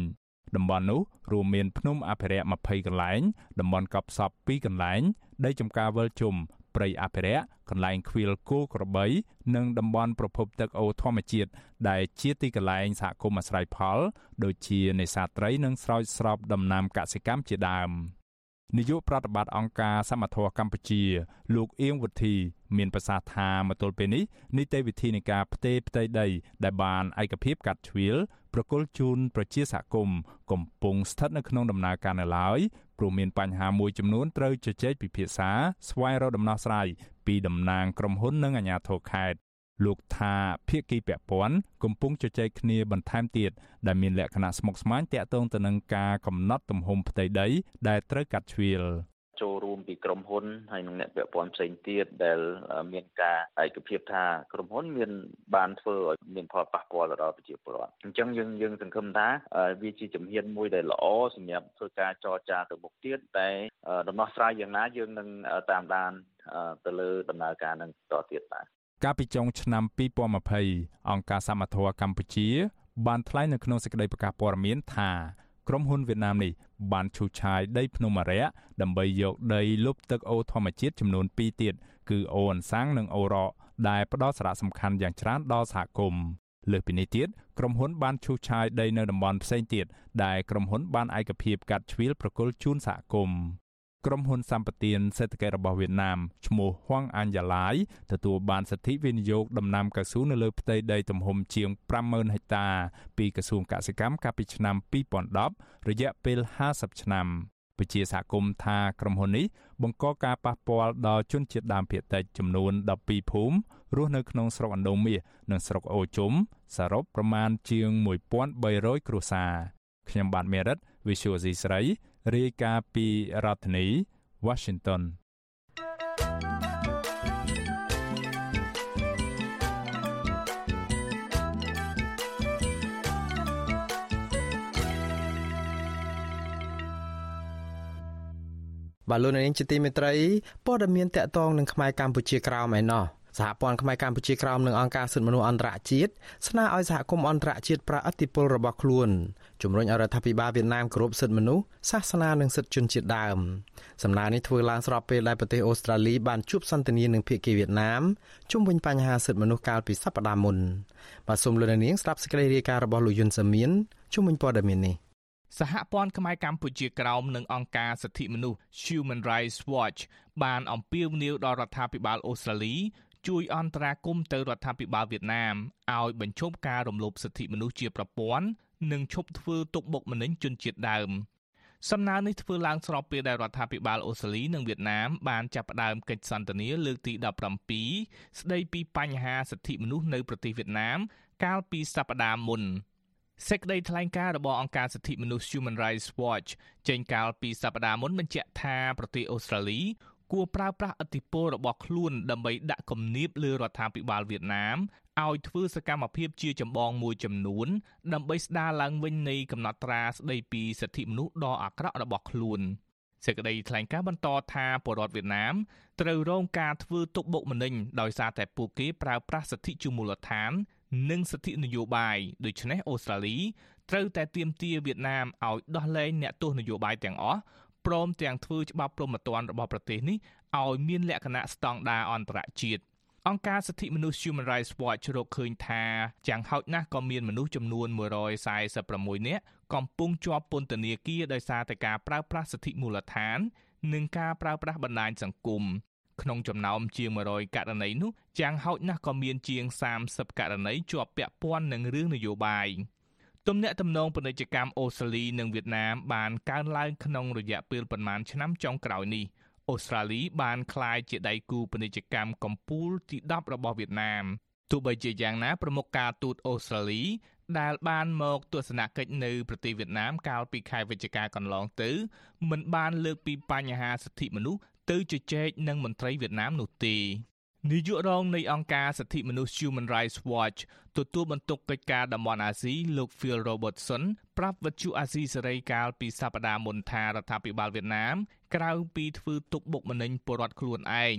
តំបន់នោះរួមមានភ្នំអភិរក្ស20កន្លែងតំបន់កប់សព2កន្លែងដីចំការវិលជុំ ព្រៃអភិរក្សកន្លែងខ្វៀលគោក្របី និងតំបន់ប្រភពទឹកអូរធម្មជាតិដែលជាទីកន្លែងសហគមន៍អាស្រ័យផល ដូចជានេសាទត្រីនិងស្រោចស្រពដំណាំកសិកម្មជាដើមនាយកប្រតិបត្តិអង្គការសមត្ថៈកម្ពុជា លោកអៀងវុធី មានប្រសាសន៍ថាមកទល់ពេលនេះនីតិវិធីនៃការផ្ទេរផ្ទៃដី ដែលបានឯកភាពកាត់ជ្រៀលប្រគល់ជូនប្រជាសហគមន៍កំពុងស្ថិតនៅក្នុងដំណើរការនៅឡើយ ព្រោះមានបញ្ហាមួយចំនួនត្រូវជជែកពិភាក្សាស្វែងរកដំណោះស្រាយពីតំណាងក្រុមហ៊ុននិងអាជ្ញាធរខេត្តលោកថាភៀកគីពពាន់កំពុងជជែកគ្នាបន្ថែមទៀតដែលមានលក្ខណៈស្មុគស្មាញតាក់ទងទៅនឹងការកំណត់ទំហំផ្ទៃដីដែលត្រូវកាត់ជ្រៀល ចូលរួមពីក្រុមហ៊ុនហើយនិងអ្នកពាក់ព័ន្ធផ្សេងទៀតដែលមានការឯកភាពថាក្រុមហ៊ុនមានបានធ្វើឲ្យមានផលប៉ះពាល់ទៅដល់ប្រជាពលរដ្ឋអញ្ចឹងយើងយើងសង្ឃឹមថាវាជាជំហានមួយដែលល្អសម្រាប់ធ្វើការចរចាទៅមុខទៀតតែដំណោះស្រាយយ៉ាងណាយើងនឹងតាមដានទៅលើដំណើរការនឹងតទៀតបាទកាលពីចុងឆ្នាំ2020អង្គការសមត្ថៈកម្ពុជាបានថ្លែងនៅក្នុងសេចក្តីប្រកាសព័ត៌មានថា ក្រុមហ៊ុនវៀតណាមនេះបានឈូសឆាយដីភ្នំអរិយដើម្បីយកដីលុបទឹកអូរធម្មជាតិចំនួន2ទៀតគឺអូអន្សាំងនិងអូរ៉កដែលផ្ដល់សារៈសំខាន់យ៉ាងច្រើនដល់សហគមន៍លើសពីនេះទៀតក្រុមហ៊ុនបានឈូសឆាយដីនៅតំបន់ផ្សេងទៀតដែលក្រុមហ៊ុនបានឯកភាពកាត់ជ្រៀលប្រគល់ជូនសហគមន៍ ក្រុមហ៊ុនសម្បទានសេដ្ឋកិច្ចរបស់វៀតណាមឈ្មោះហួងអាញ់យ៉ាឡាយទទួលបានសិទ្ធិវិនិយោគដំណាំកៅស៊ូនៅលើផ្ទៃដីទំហំជាង50000ហិកតាពីក្រសួងកសិកម្មកាលពីឆ្នាំ2010រយៈពេល50ឆ្នាំពជាសហគមន៍ថាក្រុមហ៊ុននេះបង្កការប៉ះពាល់ដល់ជនជាតិដើមភាគតិចចំនួន12ភូមិរស់នៅក្នុងស្រុកអណ្ដូងមាសនិងស្រុកអូជុំសរុបប្រមាណជាង1300គ្រួសារខ្ញុំបាទមេរិត Visual C ស្រី រាយការណ៍ពីរដ្ឋធានី Washington បាទលោកនាងជាទីមេត្រីព័ត៌មានតកតងនឹងខ្មែរកម្ពុជាក្រោមឯណោះ សហព័ន្ធខ្មែរកម្ពុជាក្រោមនិងអង្គការសិទ្ធិមនុស្សអន្តរជាតិស្នើឲ្យសហគមន៍អន្តរជាតិប្រអធិពលរបស់ខ្លួនជំរុញឲ្យរដ្ឋាភិបាលវៀតណាមគោរពសិទ្ធិមនុស្សសាសនានិងសិទ្ធិជនជាតិដើមសំណើនេះធ្វើឡើងស្របពេលដែលប្រទេសអូស្ត្រាលីបានជួបសន្ទនានឹងភាគីវៀតណាមជុំវិញបញ្ហាសិទ្ធិមនុស្សកាលពីសប្តាហ៍មុនបាទសូមលោកនាងស្ដាប់សេចក្តីរាយការណ៍របស់លោកយុនសាមៀនជុំវិញព័ត៌មាននេះសហព័ន្ធខ្មែរកម្ពុជាក្រោមនិងអង្គការសិទ្ធិមនុស្ស Human Rights Watch បានអំពាវនាវដល់រដ្ឋាភិបាលអូស្ត្រាលី ជួយអន្តរាគមន៍ទៅរដ្ឋាភិបាលវៀតណាមឲ្យបញ្ឈប់ការរំលោភសិទ្ធិមនុស្សជាប្រព័ន្ធនិងឈប់ធ្វើទុកបុកម្នេញជនជាតិដើមសំណើនេះធ្វើឡើងស្របពេលដែលរដ្ឋាភិបាលអូស្ត្រាលីនិងវៀតណាមបានចាប់ផ្ដើមកិច្ចសន្ទនាលើកទី17ស្ដីពីបញ្ហាសិទ្ធិមនុស្សនៅប្រទេសវៀតណាម កាលពីសប្តាហ៍មុនសេចក្តីថ្លែងការណ៍របស់អង្គការសិទ្ធិមនុស្ស Human Rights Watch ចេញកាលពីសប្តាហ៍មុនបញ្ជាក់ថាប្រទេសអូស្ត្រាលី គួរប្រើប្រាស់ឥទ្ធិពលរបស់ខ្លួនដើម្បីដាក់គំនាបលើរដ្ឋាភិបាលវៀតណាមឲ្យធ្វើសកម្មភាពជាចម្បងមួយចំនួន ដើម្បីស្ដារឡើងវិញនៃកំណត់ត្រាស្ដីពីសិទ្ធិមនុស្សដ៏អាក្រក់របស់ខ្លួនសេចក្តីថ្លែងការណ៍បន្តថាពលរដ្ឋវៀតណាមត្រូវរងការធ្វើទុកបុកម្នេញដោយសារតែពួកគេប្រើប្រាស់សិទ្ធិជាមូលដ្ឋាន និងសិទ្ធិនយោបាយដូច្នេះអូស្ត្រាលីត្រូវតែទាមទារវៀតណាមឲ្យដោះលែងអ្នកទោសនយោបាយទាំងអស់ ព្រមទាំងធ្វើច្បាប់ព្រហ្មទណ្ឌរបស់ប្រទេសនេះឲ្យមានលក្ខណៈស្តង់ដារអន្តរជាតិអង្គការសិទ្ធិមនុស្ស Human Rights Watch រកឃើញថាយ៉ាងហោចណាស់ក៏មានមនុស្សចំនួន146នាក់កំពុងជាប់ពន្ធនាគារដោយសារតែការប្រើប្រាស់សិទ្ធិមូលដ្ឋាន និងការប្រើប្រាស់បណ្ដាញសង្គមក្នុងចំណោមជាង100ករណីនោះយ៉ាងហោចណាស់ក៏មានជាង30ករណីជាប់ពាក់ព័ន្ធនឹងរឿងនយោបាយ ទំនាក់ទំនងពាណិជ្ជកម្មអូស្ត្រាលីនិងវៀតណាមបានកើនឡើងក្នុងរយៈពេលប្រមាណឆ្នាំចុងក្រោយនេះអូស្ត្រាលីបានក្លាយជាដៃគូពាណិជ្ជកម្មកំពូលទី10របស់វៀតណាមទោះបីជាយ៉ាងណាប្រមុខការទូតអូស្ត្រាលីដែលបានមកទស្សនកិច្ចនៅប្រទេសវៀតណាមកាលពីខែវិច្ឆិកាកន្លងទៅមិនបានលើកពីបញ្ហាសិទ្ធិមនុស្សទៅជជែកនឹងមន្ត្រីវៀតណាមនោះទេ នាយករងនៃអង្គការសិទ្ធិមនុស្ស Human Rights Watch ទទួលបន្ទុកកិច្ចការតំបន់អាស៊ីលោក Phil Robertson ប្រាប់វិទ្យុអាស៊ីសេរីកាលពីសប្តាហ៍មុនថារដ្ឋាភិបាលវៀតណាមក្រៅពីធ្វើទុកបុកម្នេញពលរដ្ឋខ្លួនឯង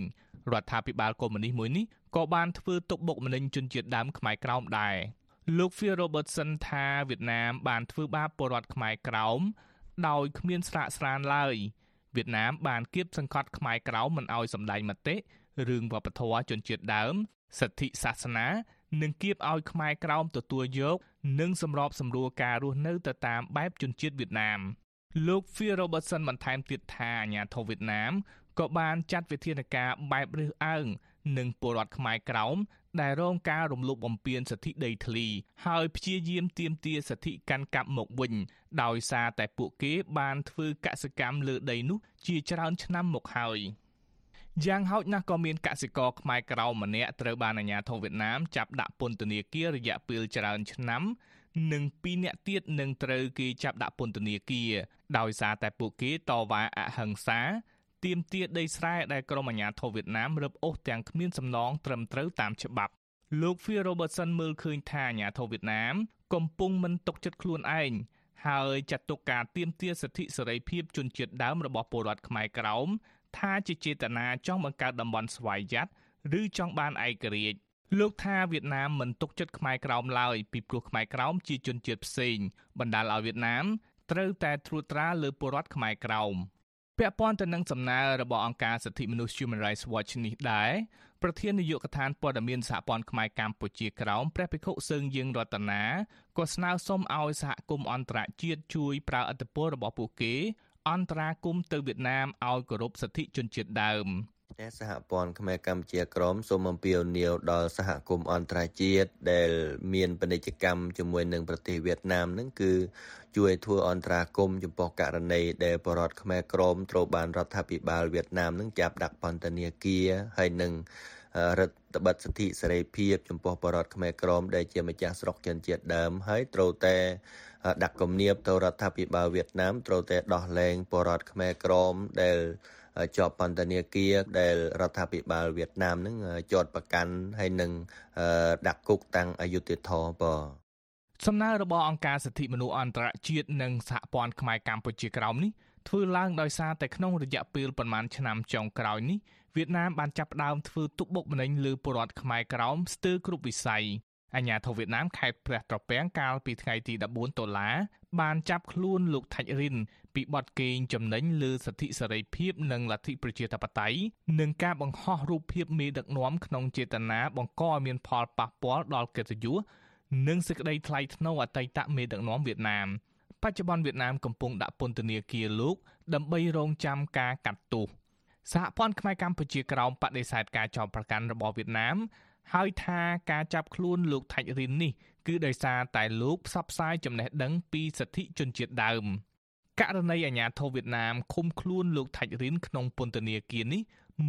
រដ្ឋាភិបាលកុម្មុយនីសមួយនេះក៏បានធ្វើទុកបុកម្នេញជនជាតិដើមខ្មែរក្រោមដែរលោក Phil Robertson ថាវៀតណាមបានធ្វើបាបពលរដ្ឋខ្មែរក្រោមដោយគ្មានស្រាកស្រានឡើយវៀតណាមបានគៀបសង្កត់ខ្មែរក្រោមមិនឲ្យសម្ដែងមតិ រឿងវប្បធម៌ជនជាតិដើមសិទ្ធិសាសនានិងគៀបឲ្យខ្មែរក្រោមទទួលយក និងសម្របសម្រួលការរស់នៅទៅតាមបែបជនជាតិវៀតណាមលោក Phil Robertson បន្ថែមទៀតថាអាញាធិបតេយ្យវៀតណាមក៏បានចាត់វិធានការបែបរើសអើងនឹងពលរដ្ឋខ្មែរក្រោមដែលរងការរំលោភបំពានសិទ្ធិដីធ្លី ហើយព្យាយាមទាមទារសិទ្ធិកាន់កាប់មកវិញ ដោយសារតែពួកគេបានធ្វើកសកម្មលើដីនោះជាច្រើនឆ្នាំមកហើយ។ យ៉ាងហោចណាស់ក៏មានកសិករខ្មែរក្រៅម្នាក់ត្រូវបានអាជ្ញាធរវៀតណាមចាប់ដាក់ពន្ធនាគាររយៈពេលច្រើនឆ្នាំនិងពីរនាក់ទៀតនឹងត្រូវគេចាប់ដាក់ពន្ធនាគារដោយសារតែពួកគេតវ៉ាអហិង្សាទាមទារដីស្រែដែលក្រុមអាជ្ញាធរវៀតណាមរឹបអូសទាំងគ្មានសំណងត្រឹមត្រូវតាមច្បាប់លោក Phil Robertson មើលឃើញថាអាជ្ញាធរវៀតណាមកំពុងមិនទុកចិត្តខ្លួនឯងហើយចាត់ទុកការទាមទារសិទ្ធិសេរីភាពជនជាតិដើមរបស់ពលរដ្ឋខ្មែរក្រោម ថាជាចេតនាចង់បង្កើតតំបន់ស្វ័យយ័តឬចង់បានឯករាជ្យលោកថាវៀតណាមមិនទុកចិត្តខ្មែរក្រោមឡើយពីព្រោះខ្មែរក្រោមជាជនជាតិផ្សេងបណ្ដាលឲ្យវៀតណាមត្រូវតែត្រួតត្រាលើពលរដ្ឋខ្មែរក្រោមពាក់ព័ន្ធទៅនឹងសំណើរបស់អង្គការសិទ្ធិមនុស្ស Human Rights Watch នេះដែរប្រធាននាយកដ្ឋានព័ត៌មានសហព័ន្ធខ្មែរកម្ពុជាក្រោមព្រះភិក្ខុសើងយើងរតនាក៏ស្នើសុំឲ្យសហគមន៍អន្តរជាតិជួយប្រើអធិបុលរបស់ពួកគេ អន្តរាគមន៍ទៅវៀតណាមឲ្យគោរពសិទ្ធិជនជាតិដើមតែសហព័ន្ធខ្មែរកម្ពុជាក្រមសូមអំពាវនាវដល់សហគមន៍អន្តរជាតិដែលមានពាណិជ្ជកម្មជាមួយនឹងប្រទេសវៀតណាមនឹងគឺជួយធ្វើអន្តរាគមចំពោះករណីដែលបរតខ្មែរក្រមត្រូវបានរដ្ឋាភិបាលវៀតណាមនឹងចាប់ដាក់ពន្ធនាគារហើយនឹងរដ្ឋបិទសិទ្ធិសេរីភាពចំពោះបរតខ្មែរក្រមដែលជាម្ចាស់ស្រុកជនជាតិដើមហើយត្រូវតែ ដាក់គំនាបទៅរដ្ឋាភិបាលវៀតណាមត្រូវតែដោះលែងបរតខ្មែរក្រមដែលជាប់ពន្ធនាគារដែលរដ្ឋាភិបាលវៀតណាមនឹងជាប់ប្រកាន់ហើយនឹងដាក់គុកតាំងអយុធធរបងសំណើរបស់អង្គការសិទ្ធិមនុស្សអន្តរជាតិនិងសហព័ន្ធខ្មែរកម្ពុជាក្រោមនេះធ្វើឡើងដោយសារតែក្នុងរយៈពេលប្រមាណឆ្នាំចុងក្រោយនេះវៀតណាមបានចាប់ផ្ដើមធ្វើទុកបុកម្នេញលើពលរដ្ឋខ្មែរក្រោមស្ទើរគ្រប់វិស័យ អាញាធិបតេយ្យវៀតណាមខេត្តព្រះត្រពាំងកាលពីថ្ងៃទី14ដុល្លារបានចាប់ខ្លួនលោកថាច់រិនពីបទកេងចំណេញលើសិទ្ធិសេរីភាពនិងលទ្ធិប្រជាធិបតេយ្យនិងការបង្ហោះរូបភាពមេដឹកនាំក្នុងចេតនាបង្កឲ្យមានផលប៉ះពាល់ដល់កិត្តិយសនិងសេចក្តីថ្លៃថ្នូរអតីតមេដឹកនាំវៀតណាមបច្ចុប្បន្នវៀតណាមកំពុងដាក់ពន្ធនាគារលោកដើម្បីរងចាំការកាត់ទោសសហព័ន្ធខ្មែរកម្ពុជាក្រោមបដិសេធការចោទប្រកាន់របស់វៀតណាម ហើយថាការចាប់ខ្លួនលោកថាច់រិននេះគឺដោយសារតែលោកផ្សព្វផ្សាយចំណេះដឹងពីសិទ្ធិជនជាតិដើមករណីអាញាធិបតេយ្យវៀតណាមឃុំខ្លួនលោកថាច់រិនក្នុងពន្ធនាគារនេះ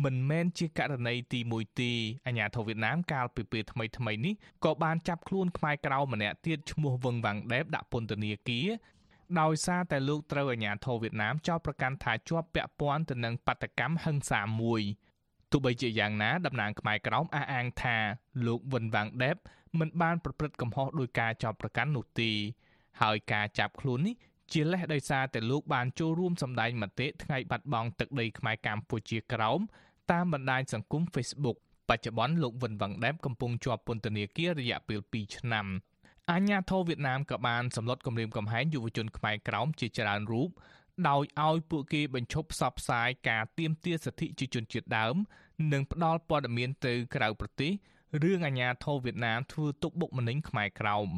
មិនមែនជាករណីទី1ទេអាញាធិបតេយ្យវៀតណាមកាលពីពេលថ្មីថ្មីនេះក៏បានចាប់ខ្លួនខ្មែរក្រៅម្នាក់ទៀតឈ្មោះវឹងវ៉ាងដេបដាក់ពន្ធនាគារដោយសារតែលោកត្រូវអាជ្ញាធរវៀតណាមចោទប្រកាន់ថាជាប់ពាក់ព័ន្ធទៅនឹងបាតកម្មហិង្សាមួយ ទោះបីជាយ៉ាងណាតំណាងខ្មែរក្រោមអះអាងថាលោកវិនវ៉ាងដេបមិនបានប្រព្រឹត្តកំហុសដោយការចោទប្រកាន់នោះទេហើយការចាប់ខ្លួននេះជាលេសដោយសារតែលោកបានចូលរួមសម្ដែងមតិថ្ងៃបាត់បង់ទឹកដីខ្មែរកម្ពុជាក្រោមតាមបណ្ដាញសង្គម Facebook បច្ចុប្បន្នលោកវិនវ៉ាងដេបកំពុងជាប់ពន្ធនាគាររយៈពេល2ឆ្នាំអាញាធរវៀតណាមក៏បានសម្លុតគម្រាមកំហែងយុវជនខ្មែរក្រោមជាច្រើនរូប ដោយឲ្យពួកគេបញ្ឈប់ផ្សព្វផ្សាយការទាមទារសិទ្ធិជាជនជាតិដើម និងផ្ដល់ព័ត៌មានទៅក្រៅប្រទេសរឿងអាញាធរវៀតណាមធ្វើទុកបុកម្នេញខ្មែរក្រោម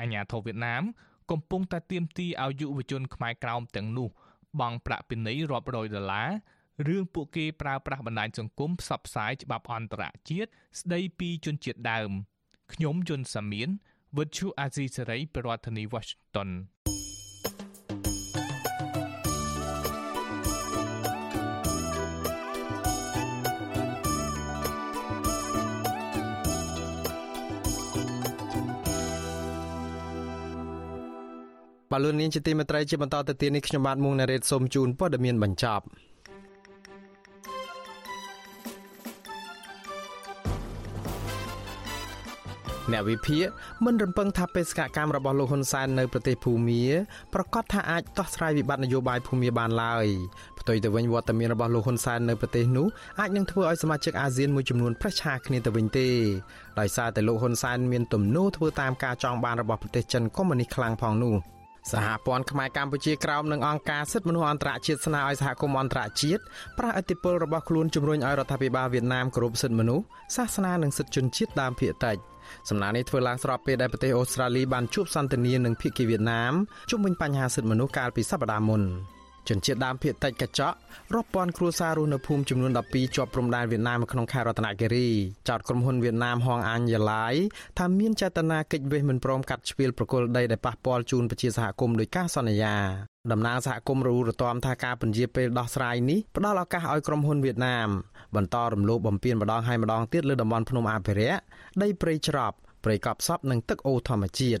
អាញាធរវៀតណាម កំពុងតែទាមទារឲ្យយុវជនខ្មែរក្រោមទាំងនោះបង់ប្រាក់ពិន័យរាប់រយដុល្លាររឿងពួកគេប្រើប្រាស់បណ្ដាញសង្គមផ្សព្វផ្សាយច្បាប់អន្តរជាតិស្ដីពីជនជាតិដើមខ្ញុំយុនសាមៀនវិទ្យុអាស៊ីសេរីប្រធានាធិបតី Washington បលូននាងជាទីមេត្រីជាបន្តទៅទៀតនេះខ្ញុំបាទមុងណារ៉េតសូមជូនព័ត៌មានបញ្ចប់អ្នកវិភាគមិនរំពឹងថាបេសកកម្មរបស់លោកហ៊ុនសែននៅប្រទេសភូមាប្រកាសថាអាចដោះស្រាយវិបត្តិនយោបាយភូមាបានឡើយផ្ទុយទៅវិញវត្តមានរបស់លោកហ៊ុនសែននៅប្រទេសនោះអាចនឹងធ្វើឲ្យសមាជិកអាស៊ានមួយចំនួនប្រឆាគ្នាទៅវិញទេដោយសារតែលោកហ៊ុនសែនមានទំនោរធ្វើតាមការចង់បានរបស់ប្រទេសចិនកុម្មុយនីសខ្លាំងផងនោះ។ សហព័ន្ធខ្មែរកម្ពុជាក្រោមនឹងអង្គការសិទ្ធិមនុស្សអន្តរជាតិស្នើឲ្យសហគមន៍អន្តរជាតិប្រះឥទ្ធិពលរបស់ខ្លួនជំរុញឲ្យរដ្ឋាភិបាលវៀតណាមគោរពសិទ្ធិមនុស្សសាសនានិងសិទ្ធិជនជាតិដើមភាគតិចសំណើនេះធ្វើឡើងស្របពេលដែលប្រទេសអូស្ត្រាលីបានជួបសន្ទនានឹងភាគីវៀតណាមជុំវិញបញ្ហាសិទ្ធិមនុស្សកាលពីសប្តាហ៍មុន។ ជនជាតិដើមភាគតិចកញ្ចក់រាប់ពាន់គ្រួសាររស់នៅភូមិចំនួន12ជាប់ព្រំដែនវៀតណាមក្នុងខេត្តរតនគិរីចោទក្រុមហ៊ុនវៀតណាមហងអាញយ៉ាឡាយថាមានចេតនាកិច្ចវេះមិនព្រមកាត់ជ្រៀលប្រគល់ដីដែលប៉ះពាល់ជូនប្រជាសហគមន៍ដោយការសន្យាតំណាងសហគមន៍រੂរទាំថាការពន្យាពេលដោះស្រាយនេះផ្ដល់ឱកាសឲ្យក្រុមហ៊ុនវៀតណាមបន្តរំលោភបំពានម្ដងហើយម្ដងទៀតលើតំបន់ភ្នំអភិរក្សដីព្រៃច្រប់ព្រៃកប់សពនិងទឹកអូរធម្មជាតិ